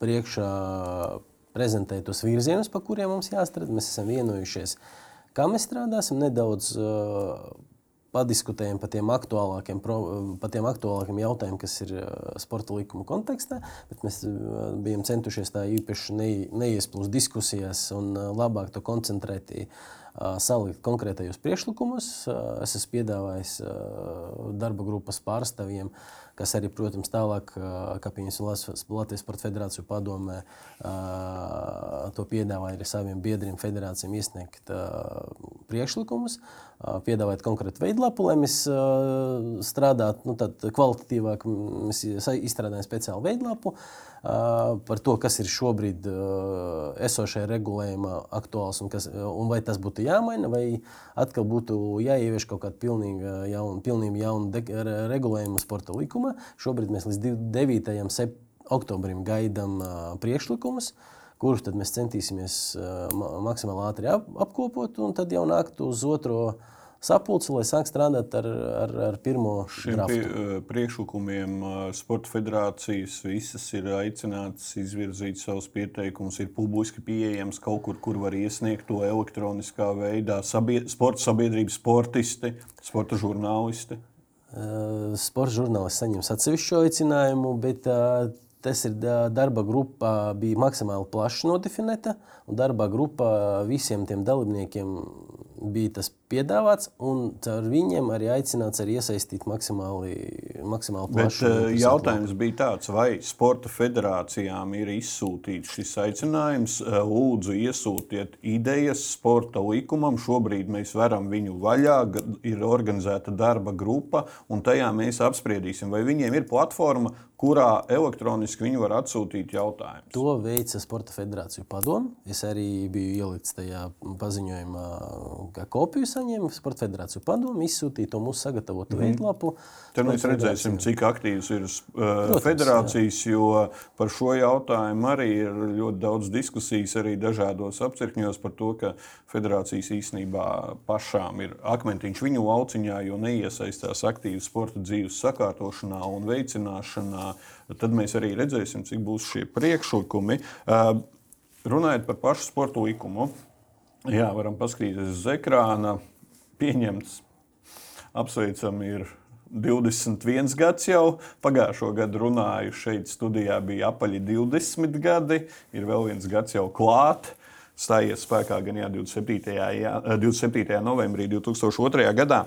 Speaker 2: priekšā prezentēju tos virzienus, pa kuriem mums jāstrādā. Mēs esam vienojušies, kā mēs strādāsim, nedaudz uh, padiskutējam par tiem aktuālākiem, par tiem aktuālākiem jautājumiem, kas ir sporta likuma kontekstā. Mēs bijām centušies tā īpaši ne, neiesplūst diskusijās un labāk to koncentrēt uh, salikt konkrētajos priekšlikumus. Uh, es esmu piedāvājis uh, darba grupas pārstāvjiem, kas arī, protams, tālāk, kā piemēram Latvijas Sporta Federāciju padomē, to piedāvāja arī saviem biedriem, federācijām iesniegt priekšlikumus, piedāvāt konkrētu veidlapu, lai mēs strādātu nu, kvalitatīvāk. Mēs izstrādājam speciālu veidlapu. Par to, kas ir šobrīd esošajā regulējumā aktuāls un, kas, un vai tas būtu jāmaina, vai atkal būtu jāievieš kaut kāda pilnīga jauna, pilnīgi jauna regulējuma sporta likuma. Šobrīd mēs līdz 9. oktobrim gaidām priekšlikumus kurus mēs centīsimies maksimāli ātri apkopot, un tad jau nākt uz otro sapulci, lai sāk strādāt ar, ar, ar pirmo
Speaker 1: šiem pie, priekšlikumiem. Sporta federācijas visas ir aicinātas izvirzīt savus pieteikumus, ir publiski pieejams kaut kur, kur var iesniegt to elektroniskā veidā. Sabie, sporta sabiedrības sportisti, sporta žurnālisti.
Speaker 2: Sporta žurnālists saņems atsevišķu aicinājumu, bet tas ir darba grupa, bija maksimāli plaši nodefinēta. Darba grupa visiem tiem dalībniekiem bija tas piedāvāts, un ar viņiem arī aicināts arī iesaistīt maksimāli, maksimāli plašu.
Speaker 1: Bet, uh, jautājums bija tāds, vai sporta federācijām ir izsūtīts šis aicinājums. Uh, lūdzu, iesūtiet idejas sporta likumam. Šobrīd mēs varam viņu vaļā, ir organizēta darba grupa, un tajā mēs apspriedīsim, vai viņiem ir platforma, kurā elektroniski viņi var atsūtīt jautājumus.
Speaker 2: To veica Sporta federāciju padomu. Es arī biju ielikts tajā paziņojumā, kā kopiju saņēmu Sporta federāciju padomu, izsūtīju to mūsu sagatavotu mm. veidlapu.
Speaker 1: Tad mēs redzēsim, cik aktīvas ir uh, Protams, federācijas, jā. jo par šo jautājumu arī ir ļoti daudz diskusijas arī dažādos apcirkņos par to, ka federācijas īstenībā pašām ir akmentiņš viņu lauciņā, jo neiesaistās aktīvi sporta dzīves sakārtošanā un veicināšanā tad mēs arī redzēsim, cik būs šie priekšlikumi. Runājot par pašu sporta likumu, jā, varam paskatīties uz ekrāna. Pieņemts, apsveicam, ir 21 gads jau. Pagājušo gadu runāju šeit studijā bija apaļi 20 gadi, ir vēl viens gads jau klāt. Stājies spēkā gan jā, 27. Jā, 27. novembrī 2002. gadā.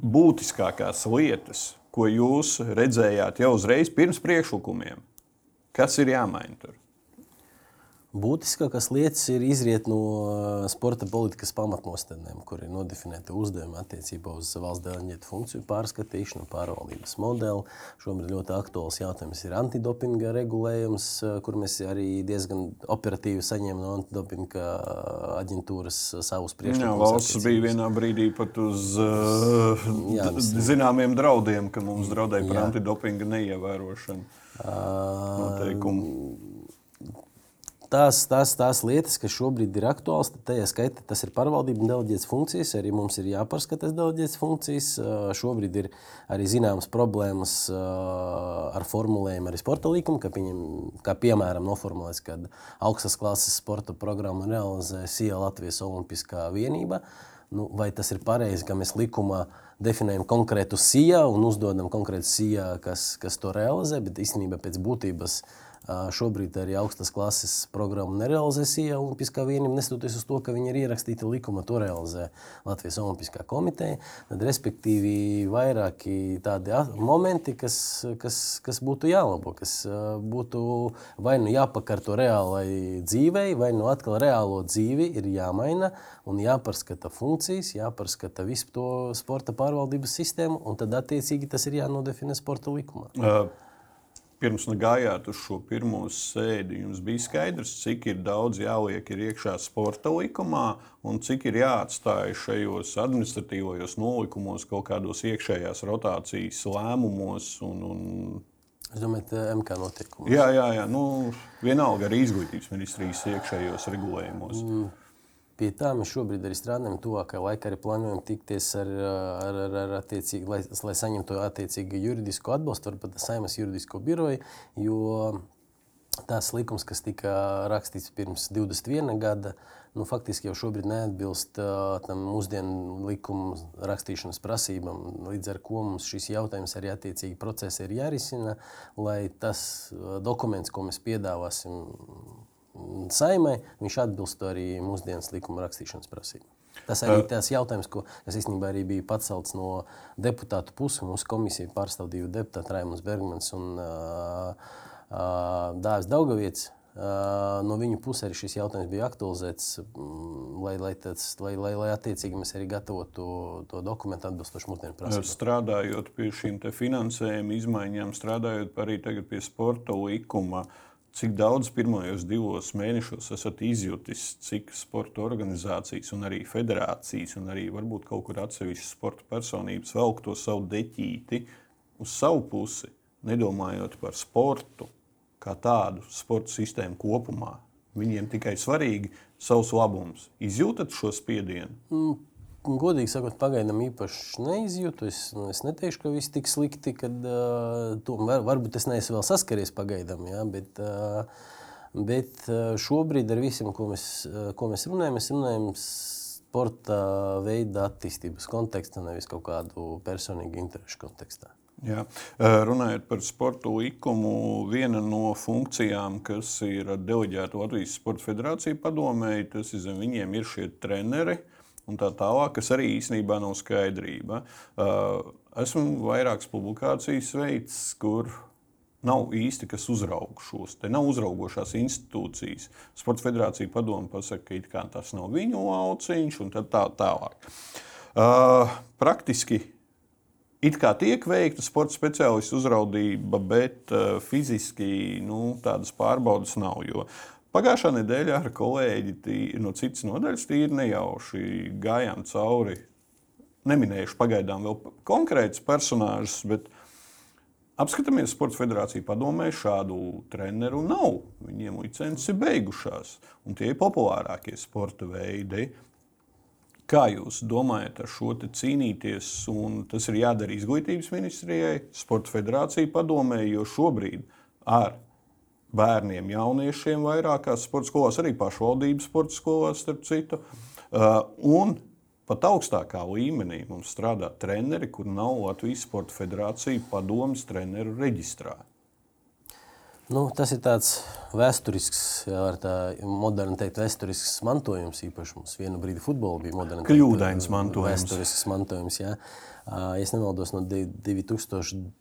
Speaker 1: Būtiskākās lietas, ko jūs redzējāt jau uzreiz pirms priekšlikumiem? Kas ir jāmaina tur?
Speaker 2: Būtiskākās lietas ir izriet no uh, sporta politikas pamatnostādnēm, kur ir nodefinēta uzdevuma attiecībā uz valsts deleģētu funkciju pārskatīšanu, pārvaldības modeli. Šobrīd ļoti aktuāls jautājums ir antidopinga regulējums, uh, kur mēs arī diezgan operatīvi saņēmām no antidopinga aģentūras savus priekšlikumus.
Speaker 1: Jā, valsts bija vienā brīdī pat uz uh, Jā, zināmiem draudiem, ka mums draudēja par antidopinga neievērošanu. Uh, noteikumu
Speaker 2: tās, tās, tās lietas, kas šobrīd ir aktuālas, tajā skaitā tas ir pārvaldība un deleģētas funkcijas. Arī mums ir jāpārskata deleģētas funkcijas. Šobrīd ir arī zināmas problēmas ar formulējumu arī sporta līkumu, kā, pieņem, kā piemēram noformulēts, kad augstas klases sporta programmu realizē SIA Latvijas Olimpiskā vienība. Nu, vai tas ir pareizi, ka mēs likumā definējam konkrētu SIA un uzdodam konkrētu SIA, kas, kas to realizē, bet īstenībā pēc būtības uh, Šobrīd arī augstas klases programmu nerealizē SIA Olimpiskā vienība, neskatoties uz to, ka viņi ir ierakstīti likuma, to realizē Latvijas Olimpiskā komiteja. Tad, respektīvi, vairāki tādi momenti, kas, kas, kas būtu jālabo, kas būtu vai nu jāpakārto reālai dzīvei, vai nu atkal reālo dzīvi ir jāmaina un jāpārskata funkcijas, jāpārskata visu to sporta pārvaldības sistēmu, un tad attiecīgi tas ir jānodefinē sporta likumā. Uh
Speaker 1: pirms gājāt uz šo pirmo sēdi, jums bija skaidrs, cik daudz jāliek ir iekšā sporta likumā un cik ir jāatstāj šajos administratīvajos nolikumos, kaut kādos iekšējās rotācijas lēmumos. Un, un...
Speaker 2: Es domāju, ka MK notiekumi.
Speaker 1: Jā, jā, jā. Nu, vienalga arī izglītības ministrijas iekšējos regulējumos. Mm.
Speaker 2: Pie tā mēs šobrīd arī strādājam. Tuvākajā laikā arī plānojam tikties ar, ar, ar, ar attiecīgi, lai, lai saņemtu attiecīgu juridisku atbalstu, varbūt Saimas juridisko biroju. Jo tās likums, kas tika rakstīts pirms 21 gada, nu, faktiski jau šobrīd neatbilst uh, tam mūsdienu likuma rakstīšanas prasībām. Līdz ar to mums šis jautājums arī attiecīgi procesā ir jārisina, lai tas uh, dokuments, ko mēs piedāvāsim saimai, viņš atbilst arī mūsdienas likuma rakstīšanas prasībām. Tas arī ir tas jautājums, ko, kas īstenībā arī bija pacelts no deputātu puses. Mūsu komisija pārstāv divi deputāti, Raimons Bergmans un uh, uh, Dāvis Daugavietis. Uh, no viņu puses arī šis jautājums bija aktualizēts, mm, lai, lai, tāds, lai, lai, lai attiecīgi mēs arī gatavotu to, to dokumentu atbilstoši mūsdienu prasībām.
Speaker 1: Strādājot pie šīm finansējuma izmaiņām, strādājot arī pie sporta likuma, cik daudz pirmajos divos mēnešos esat izjutis, cik sporta organizācijas, un arī federācijas, un arī varbūt kaut kur atsevišķas sporta personības velk to savu deķīti uz savu pusi, nedomājot par sportu kā tādu sporta sistēmu kopumā. Viņiem tikai svarīgi savs labums. Izjūtat šo spiedienu?
Speaker 2: Mm. Godīgi sakot, pagaidām īpaši neizjūtu. Es, nu, es neteikšu, ka viss tik slikti, ka uh, to var, varbūt es neesmu vēl saskaries pagaidām. Ja, bet, uh, bet šobrīd ar visiem, ko mēs, ko mēs runājam, mēs runājam sporta veida attīstības kontekstā, nevis kaut kādu personīgu interesu kontekstā.
Speaker 1: Jā. Runājot par sporta likumu, viena no funkcijām, kas ir deleģēta Latvijas Sports Federācija padomēji, tas ir zem viņiem ir šie treneri. Un tā tālāk, kas arī īstenībā nav skaidrība. Esmu vairākas publikācijas veids, kur nav īsti kas uzrauga šos. Te nav uzraugošās institūcijas. Sports federācija padomu pasaka, ka tas nav viņu lauciņš, un tā tālāk. Uh, praktiski It kā tiek veikta sporta speciālistu uzraudzība, bet uh, fiziski nu, tādas pārbaudas nav. Pagājušā nedēļā ar kolēģi tī, no citas nodaļas tīri nejauši gājām cauri. Neminējuši pagaidām vēl konkrētus personāžus, bet apskatāmies Sports Federāciju padomē, šādu treneru nav. Viņiem licences ir beigušās, un tie ir populārākie sporta veidi. Kā jūs domājat ar šo cīnīties? Un tas ir jādara izglītības ministrijai, sporta federācija padomē, jo šobrīd ar bērniem, jauniešiem vairākās sporta skolās, arī pašvaldības sporta skolās, starp citu. Uh, un pat augstākā līmenī mums strādā treneri, kur nav Latvijas Sporta Federācija padomas treneru reģistrā.
Speaker 2: Nu, tas ir tāds vēsturisks, jā, tā moderni teikt, vēsturisks mantojums. Īpaši mums vienu brīdi futbolā bija moderns.
Speaker 1: Kļūdains mantojums.
Speaker 2: Vēsturisks mantojums, jā. Ja es nemaldos no 2000.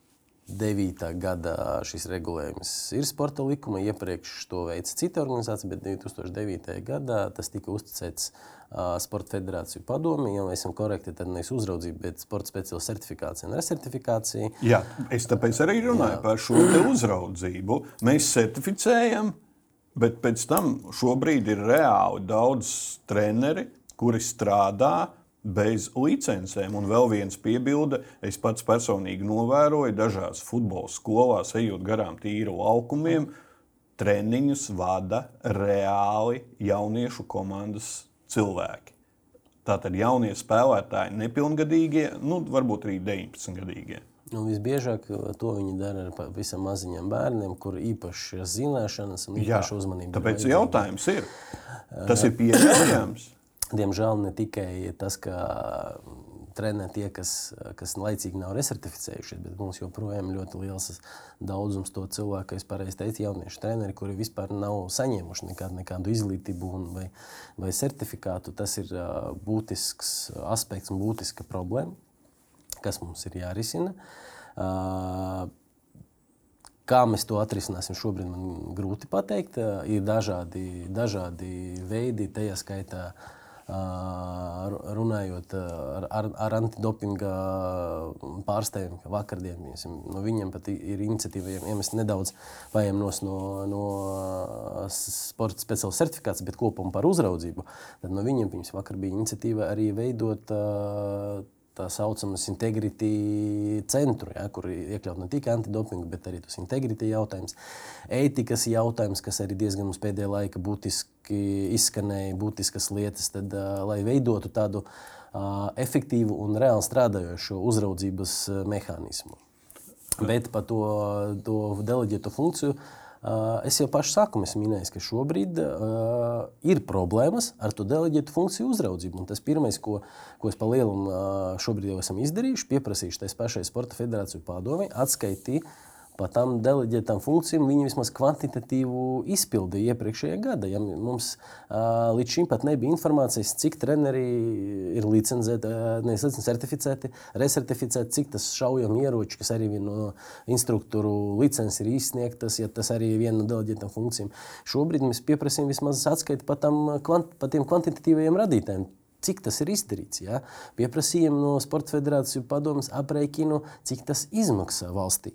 Speaker 2: 9. gada šis regulējums ir sporta likuma. Iepriekš to veica cita organizācija, bet 2009. gadā tas tika uzticēts uh, Sporta federāciju padomi. Ja mēs esam korekti, tad nevis uzraudzība, bet sporta speciāla certifikācija un resertifikācija.
Speaker 1: Jā, es tāpēc arī runāju Jā. par šo uzraudzību. Mēs certificējam, bet pēc tam šobrīd ir reāli daudz treneri, kuri strādā bez licencēm. Un vēl viens piebilde, es pats personīgi novēroju, dažās futbola skolās, ejot garām tīru laukumiem, treniņus vada reāli jauniešu komandas cilvēki. Tātad jaunie spēlētāji, nepilngadīgie, nu, varbūt arī 19 gadīgie.
Speaker 2: Un visbiežāk to viņi dara ar pavisam maziņiem bērniem, kur īpaši ir zināšanas un īpaši uzmanība.
Speaker 1: Tāpēc jautājums ir, tas ir pieejams
Speaker 2: diemžēl ne tikai tas, ka trenē tie, kas, kas laicīgi nav resertificējušies, bet mums joprojām ir ļoti liels daudzums to cilvēku, kas pareizi teica, jauniešu treneri, kuri vispār nav saņēmuši nekādu, nekādu izglītību vai, vai certifikātu. Tas ir būtisks aspekts un būtiska problēma, kas mums ir jārisina. Kā mēs to atrisināsim, šobrīd man grūti pateikt. Ir dažādi, dažādi veidi, tajā skaitā uh, runājot ar, ar, ar antidopinga pārstāvjiem, ka vakardien no viņiem pat ir iniciatīva, mēs nedaudz vajam no, no sporta speciāla certifikācijas, bet kopumā par uzraudzību, tad no viņiem pirms vakar bija iniciatīva arī veidot tā saucamas integrity centru, ja, kur iekļaut ne tikai antidopingu, bet arī tas integrity jautājums, ētikas jautājums, kas arī diezgan mums pēdējā laika būtiski izskanēja, būtiskas lietas, tad, lai veidotu tādu efektīvu un reāli strādājošu uzraudzības mehānismu. Bet par to, to deleģēto funkciju uh, es jau pašu sākumā minēju, ka šobrīd uh, ir problēmas ar to deleģētu funkciju uzraudzību. Un tas pirmais, ko, ko es pa lielumu uh, šobrīd jau esam izdarījuši, pieprasījuši tai pašai Sporta federāciju pārdomai, atskaitīt pa tām deleģētām funkcijām viņi vismaz kvantitatīvu izpildīja iepriekšējā gada. Ja mums uh, līdz šim pat nebija informācijas, cik treneri ir licencēti, uh, licencēti, certificēti, resertificēti, cik tas šaujam ieroči, kas arī no instruktoru licences ir izsniegtas, ja tas arī ir viena no deleģētām funkcijām. Šobrīd mēs pieprasījām vismaz atskaiti par, kvant, par tiem kvantitatīvajiem radītājiem cik tas ir izdarīts. Ja? Pieprasījām no Sports federācijas padomus aprēķinu, cik tas izmaksā valstī.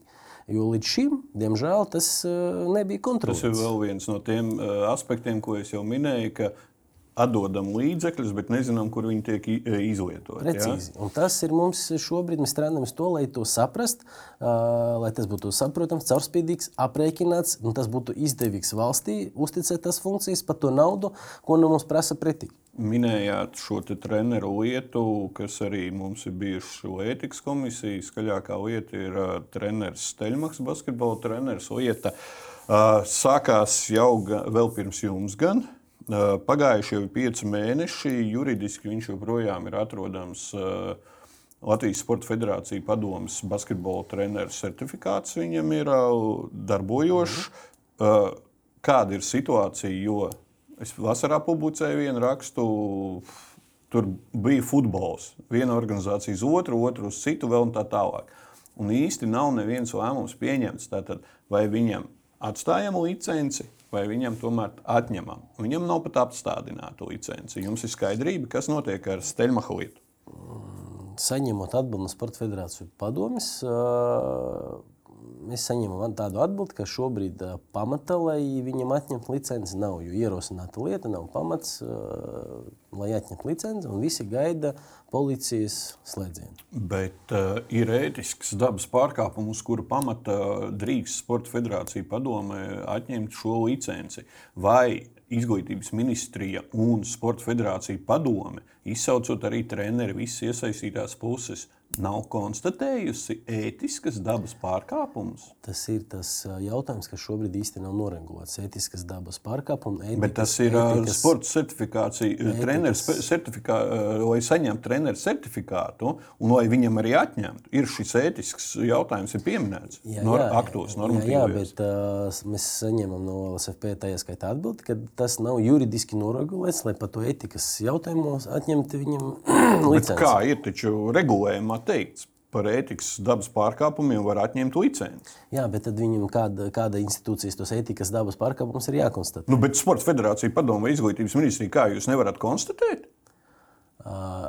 Speaker 2: Jo līdz šim, diemžēl, tas uh, nebija kontrolēts.
Speaker 1: Tas ir vēl viens no tiem uh, aspektiem, ko es jau minēju, ka atdodam līdzekļus, bet nezinām, kur viņi tiek izlietoti.
Speaker 2: Precīzi. Ja? Tas ir mums šobrīd, mēs strādājam to, lai to saprast, uh, lai tas būtu saprotams, caurspīdīgs, aprēķināts, un tas būtu izdevīgs valstī, uzticēt tās funkcijas par to naudu, ko no mums prasa pretī.
Speaker 1: Minējāt šo treneru lietu, kas arī mums ir bijusi šo ētikas komisija. Skaļākā lieta ir uh, treneris Steļmaks, basketbola treneris lieta. Uh, sākās jau ga, vēl pirms jums gan. Uh, pagājuši jau pieci mēneši. Juridiski viņš joprojām ir atrodams uh, Latvijas Sports Federācijas padomus basketbola treneru certifikāts. Viņam ir darbojošs. Uh, kāda ir situācija? Jo Es vasarā publicēju vienu rakstu. Tur bija futbols. Viena organizācija uz otru, otru uz citu, vēl un tā tālāk. Un īsti nav neviens lēmums pieņemts. Tātad, vai viņam atstājam licenci, vai viņam tomēr atņemam. Viņam nav pat apstādināta licence. Jums ir skaidrība, kas notiek ar Steļmaha lietu.
Speaker 2: Saņemot atbildi no Sports federācijas padomjas, mēs saņemam tādu atbildi, ka šobrīd uh, pamata, lai viņam atņemtu licenci, nav. Jo ierosināta lieta nav pamats, uh, lai atņemtu licenci, un visi gaida policijas slēdzienu.
Speaker 1: Bet uh, ir ētisks dabas pārkāpums, uz kura pamata drīkst Sporta federācija padome atņemt šo licenci. Vai Izglītības ministrija un Sporta federācija padome, izsaucot arī treneri, visas iesaistītās puses, nav konstatējusi ētiskas dabas pārkāpumus.
Speaker 2: Tas ir tas jautājums, kas šobrīd īstenībā nav noregulēts. Ētiskas dabas pārkāpums, ētikas,
Speaker 1: bet tas ir ētikas, sporta certifikācija, treneris, certifikā, lai saņemtu treneru certifikātu un lai viņam arī atņemtu. Ir šis ētisks jautājums, ir pieminēts jā, nor, jā, aktos, normatīvos. Jā,
Speaker 2: bet uh, mēs saņemam no LSFP tajā skaitā atbildi, ka tas nav juridiski noregulēts, lai par to ētikas jautājumos atņemtu viņam <clears throat> licenci.
Speaker 1: Kā ir taču regulējumā teikts, par ētikas dabas pārkāpumiem var atņemt licenci.
Speaker 2: Jā, bet tad viņam kāda, kāda institūcijas tos ētikas dabas pārkāpumus ir jākonstatē.
Speaker 1: Nu, bet Sports federācija padomā izglītības ministrija, kā jūs nevarat konstatēt?
Speaker 2: Uh,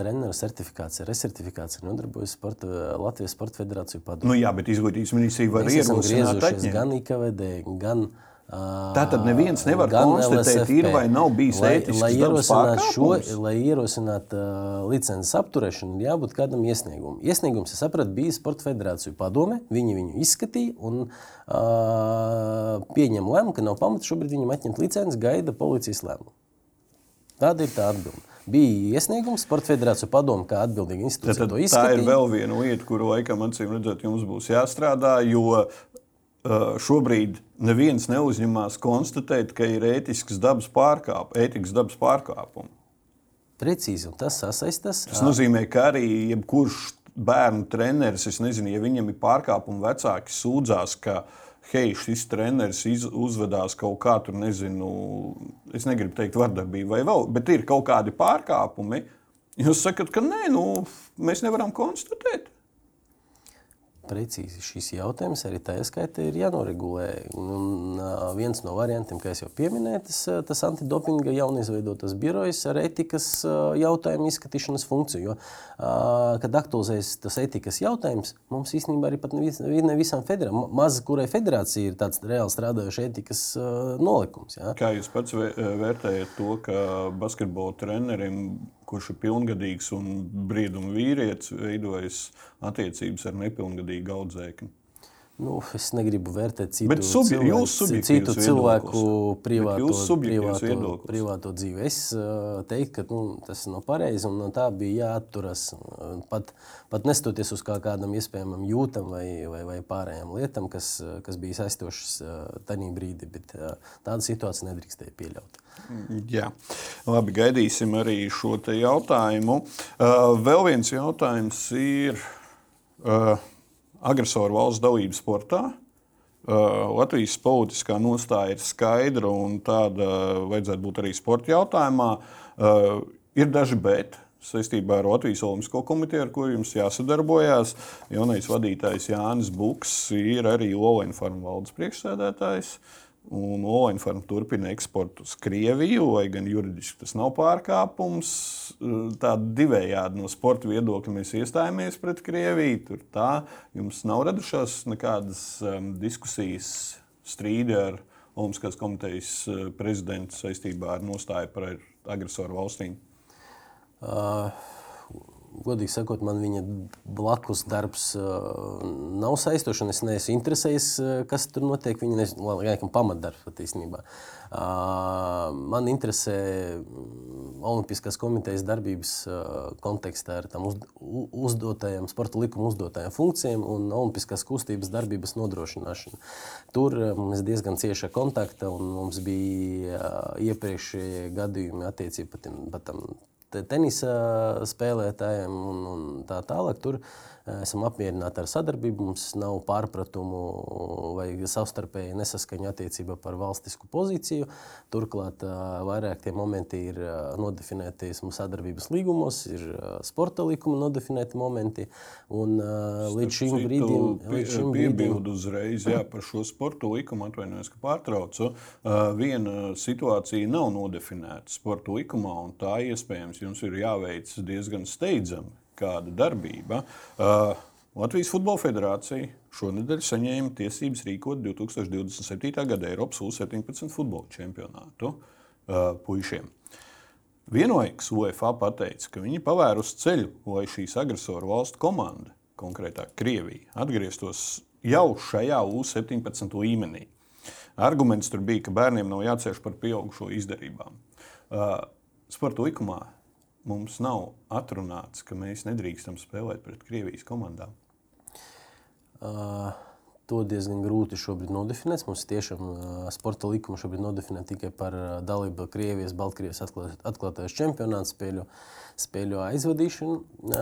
Speaker 2: Treneru certifikācija, resertifikācija nodarbojas sporta, Latvijas Sporta Federāciju padomu.
Speaker 1: Nu, jā, bet izglītības ministrija var ierosināt
Speaker 2: gan IKVD, gan uh,
Speaker 1: Tā tad neviens nevar konstatēt, LSFP. ir vai nav bijis ētisks lai
Speaker 2: ierosinātu šo, lai ierosinātu uh, licences apturēšanu, ir jābūt kādam iesniegumam. Iesniegums, es sapratu, bija Sporta federāciju padome, viņi viņu izskatīja un uh, pieņem lēmumu, ka nav pamata šobrīd viņam atņemt licenci, gaida policijas lēmumu. Tāda ir tā atbilde. Bija iesniegums, Sporta federācija padome, kā atbildīga institūcija.
Speaker 1: Tad, tad tā ir vēl viena lieta, kuru laikam, acīm redzot, jums būs jāstrādā, jo šobrīd neviens neuzņemās konstatēt, ka ir ētisks dabas pārkāpums, ētikas dabas pārkāpums.
Speaker 2: Precīzi, un tas sasaistās.
Speaker 1: Tas nozīmē, ka arī jebkurš bērnu treneris, es nezinu, ja viņam ir pārkāpumi, vecāki sūdzās, ka hei, šis treneris iz, uzvedās kaut kā tur, nezinu, es negribu teikt vardarbību vai vēl, bet ir kaut kādi pārkāpumi. Jūs sakat, ka nē, nu, mēs nevaram konstatēt
Speaker 2: precīzi šis jautājums arī tā skaitā ir jānoregulē. Un, uh, viens no variantiem, kā jau pieminēju, tas, tas antidopinga jaunizveidotas birojas ar etikas jautājumu izskatīšanas funkciju. Jo, kad aktualizējas tas etikas jautājums, mums īstenībā arī pat ne, vis, ne visām federācijām, maz kurai federācija ir tāds reāli strādājošs etikas nolikums. Ja?
Speaker 1: Kā jūs pats vērtējat to, ka basketbola trenerim kurš ir pilngadīgs un brīvuma vīrietis, veidojas attiecības ar nepilngadīgu audzēkni.
Speaker 2: Nu, es negribu vērtēt citu, cilvēku, citu cilvēku privāto, privāto, privāto dzīvi. Es uh, teiktu, ka nu, tas nav pareizi un no tā bija jāatturas. Pat, pat nestoties uz kā kādam iespējamam jūtam vai, vai, vai pārējām lietām, kas, kas bija saistošas uh, tajā brīdī. Bet uh, tādu situāciju nedrīkstēja pieļaut.
Speaker 1: Jā, labi, gaidīsim arī šo jautājumu. Vēl viens jautājums ir. Uh, agresoru valsts dalību sportā. Uh, Latvijas politiskā nostāja ir skaidra un tāda vajadzētu būt arī sporta jautājumā. Uh, ir daži bet. Saistībā ar Latvijas Olimpisko komiteju, ar kuru jums jāsadarbojās, jaunais vadītājs Jānis Buks ir arī Olimpiskā valdes priekšsēdētājs. Un Olimpiskā turpina eksportu uz Krieviju, lai gan juridiski tas nav pārkāpums. Tāda divējādi no sporta viedokļa mēs iestājāmies pret Krieviju. Tur tā jums nav radušās nekādas um, diskusijas, strīdi ar Olimpiskās komitejas uh, prezidentu saistībā ar nostāju pret agresoru valstīm.
Speaker 2: Uh, godīgi sakot, man viņa blakus darbs nav saistošs. Es neesmu interesējies, uh, kas tur notiek. Viņa nezinu, laikam pamatdarbs patiesībā. Man interesē Olimpiskās komitejas darbības kontekstā ar uz, uzdotajām, sporta likuma uzdotajām funkcijām un Olimpiskās kustības darbības nodrošināšanu. Tur ir diezgan cieša kontakta un mums bija iepriekšējie gadījumi attiecībā pat tam tenisa spēlētājiem un, un tā tālāk. Tur esam apmierināti ar sadarbību. Mums nav pārpratumu vai savstarpēji nesaskaņu attiecībā par valstisku pozīciju. Turklāt vairāk tie momenti ir nodefinēti mūsu sadarbības līgumos, ir sporta likuma nodefinēti momenti. Un, līdz šim brīdim,
Speaker 1: šim piebildu uzreiz jā, par šo sporta likumu, atvainojos, ka pārtraucu. Viena situācija nav nodefinēta sporta likumā, un tā iespējams jums ir jāveic diezgan steidzami kāda darbība. Uh, Latvijas Futbola Federācija šonadēļ saņēma tiesības rīkot 2027. gada Eiropas U-17 futbola čempionātu uh, puišiem. Vienlaikus UEFA pateica, ka viņi pavērus ceļu, lai šīs agresoru valstu komanda, konkrētāk Krievija, atgrieztos jau šajā U-17 līmenī. Arguments tur bija, ka bērniem nav jācieš par pieaugušo izdarībām. Uh, sporta likumā mums nav atrunāts, ka mēs nedrīkstam spēlēt pret Krievijas komandām?
Speaker 2: Uh, to diezgan grūti šobrīd nodefinēt. Mums tiešām uh, sporta likuma šobrīd nodefinē tikai par uh, dalību Krievijas, Baltkrievijas atklāt, atklātajās čempionāta spēļu, spēļu aizvadīšanu uh,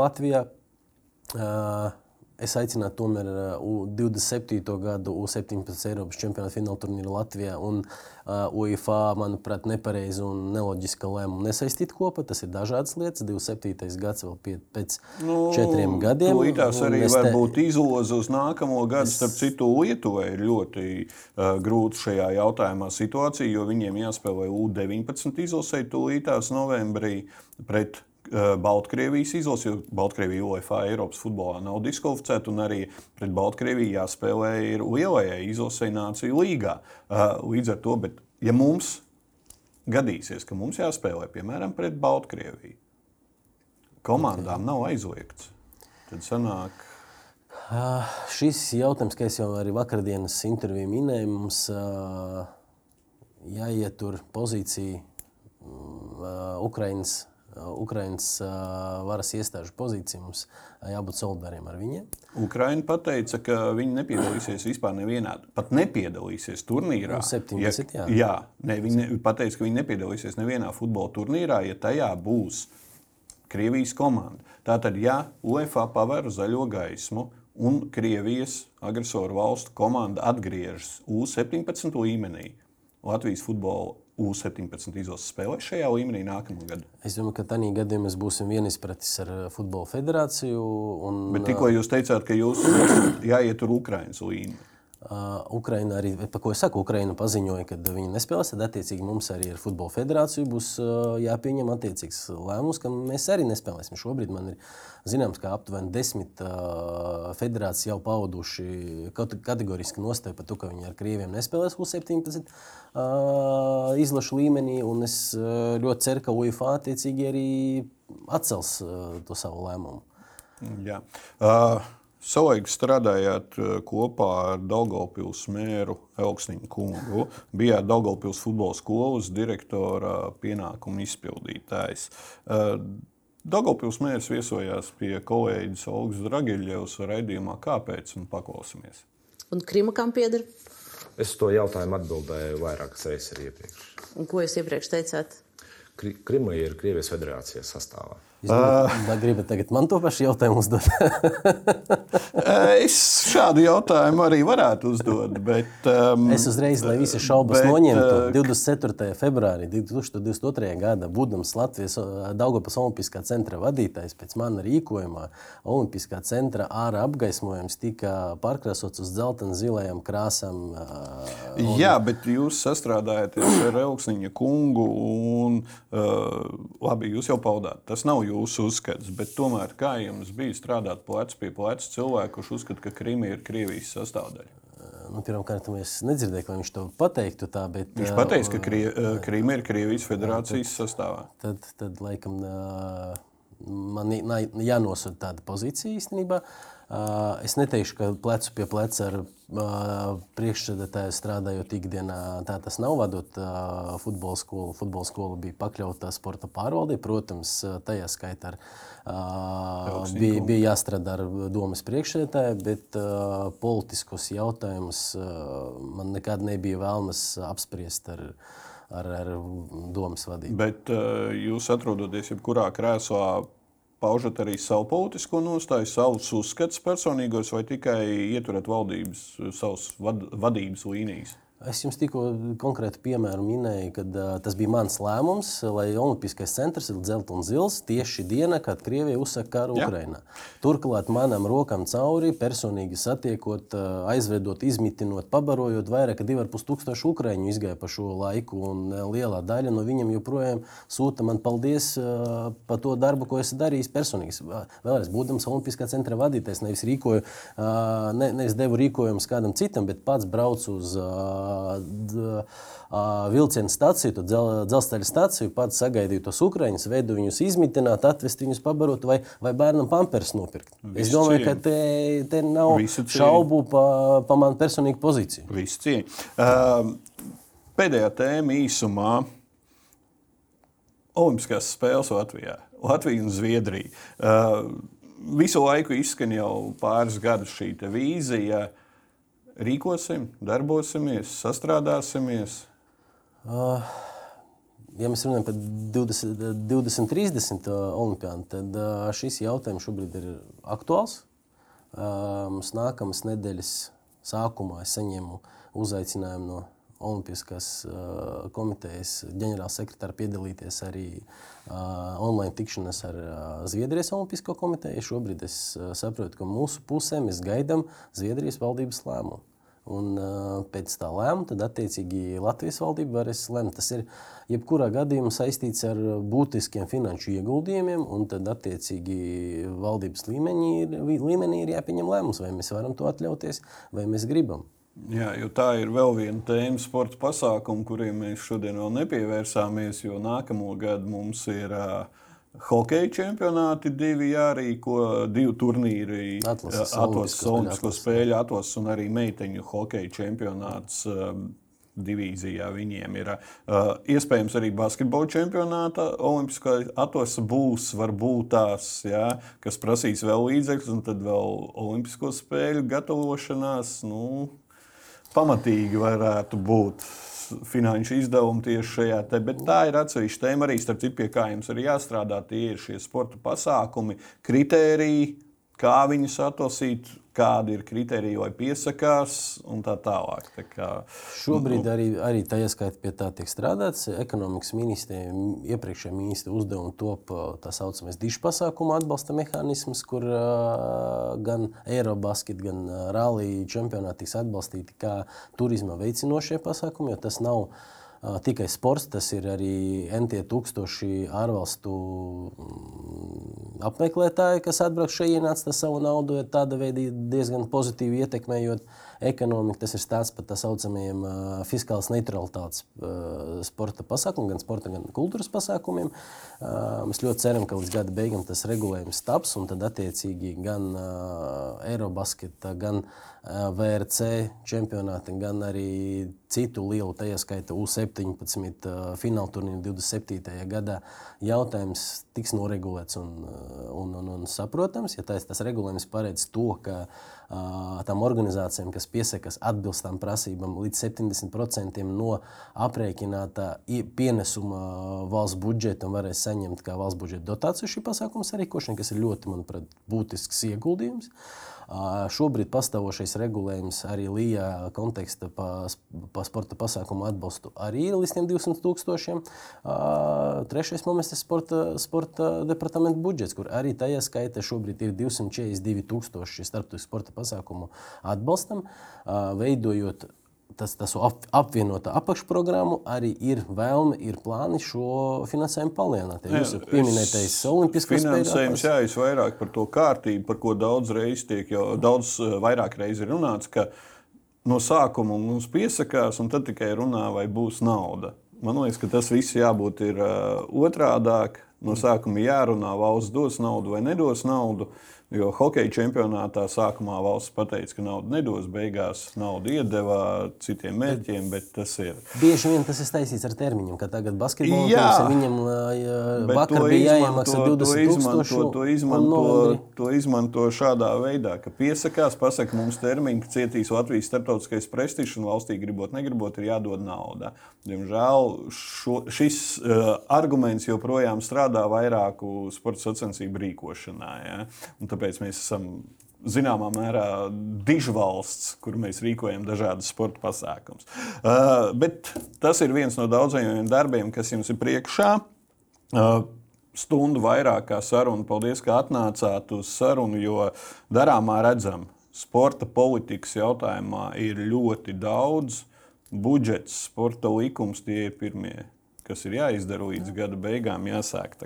Speaker 2: Latvijā. Uh, Es aicinātu tomēr uh, 27. gadu U-17 Eiropas čempionāta fināla turnīru Latvijā un uh, UEFA, manuprāt, nepareizi un neloģiski lēmumu nesaistīt kopā. Tas ir dažādas lietas. 27. gads vēl pie, pēc nu, četriem gadiem.
Speaker 1: Tās arī var te... būt izloze uz nākamo gadu. Es... Starp citu, Lietuvai ir ļoti uh, grūti šajā jautājumā situācija, jo viņiem jāspēlē U-19 izlasē tūlītās novembrī pret Baltkrievijas izlasi, jo Baltkrievija UEFA Eiropas futbolā nav diskvalificēta, un arī pret Baltkrieviju jāspēlē ir lielajai izlasē Nāciju līgā. Eh, līdz ar to, bet, ja mums gadīsies, ka mums jāspēlē piemēram pret Baltkrieviju, komandām nav aizliegts, tad sanāk.
Speaker 2: Uh, šis jautājums, kā jau arī vakardienas intervijā minēju, mums uh, jāietur pozīcija uh, Ukraiņas Ukraiņas varas iestāžu pozīcija. Mums jābūt solidāriem ar viņiem.
Speaker 1: Ukraiņa pateica, ka viņi nepiedalīsies vispār nevienā, pat nepiedalīsies turnīrā.
Speaker 2: No 70,
Speaker 1: ja, jā, ne, viņi ne, pateica, ka viņi nepiedalīsies nevienā futbola turnīrā, ja tajā būs Krievijas komanda. Tātad, ja UEFA paver zaļo gaismu un Krievijas agresoru valstu komanda atgriežas U-17 līmenī, Latvijas futbola U-17 izlases spēlē šajā līmenī nākamā gada?
Speaker 2: Es domāju, ka tādā gadījumā mēs būsim vienispratis ar uh, Futbola federāciju. Un,
Speaker 1: Bet tikko uh, jūs teicāt, ka jūs jāiet tur Ukraiņas līniju.
Speaker 2: Ukraina arī, par ko es saku, Ukraina paziņoja, ka viņi nespēlēs. Tad, attiecīgi, mums arī ar Futbola federāciju būs jāpieņem attiecīgs lēmums, ka mēs arī nespēlēsim. Šobrīd man ir zināms, ka aptuveni desmit federācijas jau pauduši kategoriski nostāju par to, ka viņi ar Krieviem nespēlēs U-17 uh, izlašu līmenī. Es ļoti ceru, ka UEFA attiecīgi arī atcels to savu lēmumu.
Speaker 1: Jā. Uh... Savulaik strādājāt uh, kopā ar Daugopils mēru Elksniņu kungu. Bijāt Daugopils futbola skolas direktora pienākumu izpildītājs. Uh, Daugopils mērs viesojās pie kolēģis Olgas Dragiļevas raidījumā Kāpēc un paklausīsimies.
Speaker 5: Un Krima kam pieder?
Speaker 4: Es to jautājumu atbildēju vairākas reizes arī iepriekš.
Speaker 5: Un ko jūs iepriekš teicāt?
Speaker 4: Krima ir Krievijas federācijas sastāvā.
Speaker 2: Jūs gribat, gribat tagad man to pašu jautājumu uzdot?
Speaker 1: es šādu jautājumu arī varētu uzdot. Bet, um,
Speaker 2: es uzreiz, lai visi šaubas
Speaker 1: bet,
Speaker 2: noņemtu,
Speaker 1: uh,
Speaker 2: 24. februārī 2022. gada, būdams Latvijas uh, Daugopas Olimpiskā centra vadītājs, pēc mana rīkojumā, Olimpiskā centra ārā apgaismojums tika pārkrāsots uz dzeltena zilajām krāsām.
Speaker 1: Un... Jā, bet jūs sastrādājaties ar Elksniņa kungu, un uh, labi, jūs jau paudāt. Tas nav jūsu uzskats, bet tomēr kā jums bija strādāt plecs pie pleca cilvēku, kurš uzskata, ka Krimija ir Krievijas sastāvdaļa?
Speaker 2: Nu, Pirmkārt, es nedzirdēju, ka viņš to pateiktu. Tā, bet,
Speaker 1: viņš pateica, ka Krie, Krīma ir Krievijas federācijas sastāvā.
Speaker 2: Tad, tad laikam, man jānosūta tāda pozīcija īstenībā. Es neteikšu, ka plecu pie pleca ar priekšsēdētāju strādājot ikdienā. Tā tas nav vadot futbola skolu. Futbola skola bija pakļauta sporta pārvaldē. Protams, tajā skaitā bija, bija jāstrādā ar domas priekšsēdētāju, bet politiskos jautājumus man nekad nebija vēlmes apspriest ar ar, ar domas vadību.
Speaker 1: Bet uh, jūs atrodaties jebkurā krēslā, paužat arī savu politisko nostāju, savus uzskatus personīgos, vai tikai ieturat valdības, savas vad, vadības līnijas?
Speaker 2: Es jums tikko konkrētu piemēru minēju, kad uh, tas bija mans lēmums, lai Olimpiskais centrs ir dzeltens un zils tieši diena, kad Krievija uzsaka karu Ukrajinā. Turklāt manam rokam cauri, personīgi satiekot, uh, aizvedot, izmitinot, pabarojot, vairāk kā 2,5 tūkstoši ukrāņu izgāja pa šo laiku, un uh, lielā daļa no viņiem joprojām sūta man paldies uh, par to darbu, ko esmu darījis personīgi. Vēlreiz, būdams Olimpiskā centra vadītājs, nevis, rīkoju, uh, ne, nevis devu rīkojumus kādam citam, bet pats braucu uz. Uh, vilciena staciju, dzel, dzelzceļa staciju, pats sagaidīju tos ukrāņus, veidu viņus izmitināt, atvest viņus pabarot vai, vai bērnam pampers nopirkt. Visu es domāju, cieņu. ka te, te nav šaubu par pa manu personīgu pozīciju.
Speaker 1: Visu cieņu. Uh, pēdējā tēma īsumā. Olimpiskās spēles Latvijā, Latvija un Zviedrija. Uh, visu laiku izskan jau pāris gadus šī vīzija. Rīkosim, darbosimies, sastrādāsimies?
Speaker 2: Uh, ja mēs runājam par 20, 2030 olimpiādu, tad uh, šis jautājums šobrīd ir aktuāls. Uh, mums nākamās nedēļas sākumā es saņēmu uzaicinājumu no Olimpiskās uh, komitejas ģenerālsekretāra piedalīties arī uh, online tikšanās ar uh, Zviedrijas Olimpisko komiteju. Šobrīd es uh, saprotu, ka mūsu pusē mēs gaidām Zviedrijas valdības lēmumu. Un, uh, pēc tā lēmuma, tad attiecīgi Latvijas valdība varēs lemt. Tas ir jebkurā gadījumā saistīts ar būtiskiem finanšu ieguldījumiem, un tad attiecīgi valdības līmenī ir, līmenī ir jāpieņem lēmums, vai mēs varam to atļauties, vai mēs gribam.
Speaker 1: Jā, jo tā ir vēl viena tēma, sporta pasākuma, kuriem mēs šodien vēl nepievērsāmies, jo nākamo gadu mums ir uh, Hokeja čempionāti divi jārīko, divi turnīri,
Speaker 2: atlases
Speaker 1: Olimpisko spēļu atlases un arī meiteņu hokeja čempionāts. Um, divīzijā viņiem ir uh, iespējams arī basketbola čempionāta. Olimpiskā atlase būs, varbūt tās, jā, kas prasīs vēl līdzekļus, un tad vēl Olimpisko spēļu gatavošanās. Nu, pamatīgi varētu būt finanšu izdevumi tieši šajā te, bet tā ir atsevišķa tēma arī, starp citu, pie kā jums ir jāstrādā. Tie ir šie sporta pasākumi, kritēriji, kā viņus atlasīt, kādi ir kriteriji, lai piesakās un tā tālāk. Tā kā,
Speaker 2: Šobrīd nu, arī, arī tajā skaitā pie tā tiek strādāts. Ekonomikas ministrija, iepriekšējā ministra uzdevuma top tā saucamais dišu pasākumu atbalsta mehānisms, kur uh, gan Eirobasket, gan uh, Rallija čempionāti tiks atbalstīti kā turisma veicinošie pasākumi, jo tas nav tikai sports, tas ir arī NT tūkstoši ārvalstu mm, apmeklētāji, kas atbrauc šeit, ienāca savu naudu, tāda veida diezgan pozitīvi ietekmējot ekonomiku. Tas ir stāsts par tā saucamajiem fiskālas neutralitātes sporta pasākumiem, gan sporta, gan kultūras pasākumiem. Mēs ļoti ceram, ka līdz gada beigām tas regulējums taps, un tad attiecīgi gan Eirobasketa, gan uh, VRC čempionāti, gan arī citu lielu, tajā skaitā U17 uh, fināla turnīru 27. gadā jautājums tiks noregulēts un, un, un, un saprotams. Ja tas, tas regulējums paredz to, ka tām organizācijām, kas piesakās atbilst tām prasībām, līdz 70% no aprēķinātā pienesuma valsts budžetam varēs saņemt kā valsts budžeta dotāciju šī pasākuma sarīkošana, kas ir ļoti, manuprāt, būtisks ieguldījums. Šobrīd pastāvošais regulējums arī Līja konteksta pa, pa sporta pasākumu atbalstu arī ir līdz 200 tūkstošiem. Trešais moments ir sporta, sporta departamenta budžets, kur arī tajā skaitā šobrīd ir 242 tūkstoši starptautisku sporta pasākumu atbalstam, veidojot tas, tas ap, apvienota apakšprogramma arī ir vēlme, ir plāni šo finansējumu palielināt. Jūs pieminētais Olimpiskais
Speaker 1: finansējums, jā, es vairāk par to kārtību, par ko daudz reizes tiek jau daudz eh, vairāk reizes runāts, ka no sākuma mums piesakās un tad tikai runā, vai būs nauda. Man liekas, ka tas viss jābūt ir uh, otrādāk. No sākuma jārunā, valsts dos naudu vai nedos naudu. Jo hokeja čempionātā sākumā valsts pateica, ka naudu nedos, beigās naudu iedeva citiem mērķiem, bet tas ir.
Speaker 2: Bieži vien tas ir saistīts ar termiņiem, ka tagad basketbolā viņam vakar bija jāiemaksā 20 tūkstoši.
Speaker 1: To, to, izmanto, to izmanto šādā veidā, ka piesakās, pasaka mums termiņu, ka cietīs Latvijas starptautiskais prestižs un valstī gribot, negribot, ir jādod nauda. Diemžēl šo, šis uh, arguments joprojām strādā vairāku sporta sacensību rīkošanā. Ja? Un tāpēc mēs esam zināmā mērā dižvalsts, kur mēs rīkojam dažādas sporta pasākumus. Uh, bet tas ir viens no daudzajiem darbiem, kas jums ir priekšā. Uh, stundu vairāk kā saruna. Paldies, ka atnācāt uz sarunu, jo darāmā redzam, sporta politikas jautājumā ir ļoti daudz. Budžets, sporta likums, tie ir pirmie, kas ir jāizdara līdz gada beigām, jāsāk.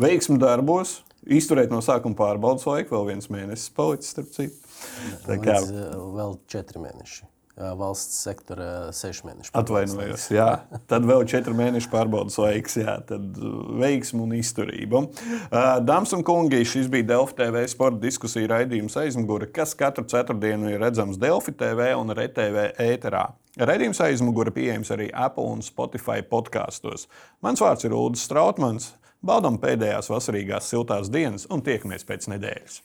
Speaker 1: Veiksmi darbos, Izturēt no sākuma pārbaudas laiku, vēl viens mēnesis palicis, starp citu.
Speaker 2: Tā kā Līdz, vēl četri mēneši. Valsts sektora sešu mēnešu.
Speaker 1: Atvainojos, jā. Tad vēl četri mēneši pārbaudas laiks, jā. Tad veiksmu un izturību. Dāmas un kungi, šis bija Delfi TV sporta diskusija raidījums aizmugure, kas katru ceturtdienu ir redzams Delfi TV un RTV ēterā. Raidījums aizmugure pieejams arī Apple un Spotify podkastos. Mans vārds ir Ulrichs Strautmans. Baudām pēdējās vasarīgās siltās dienas un tiekamies pēc nedēļas.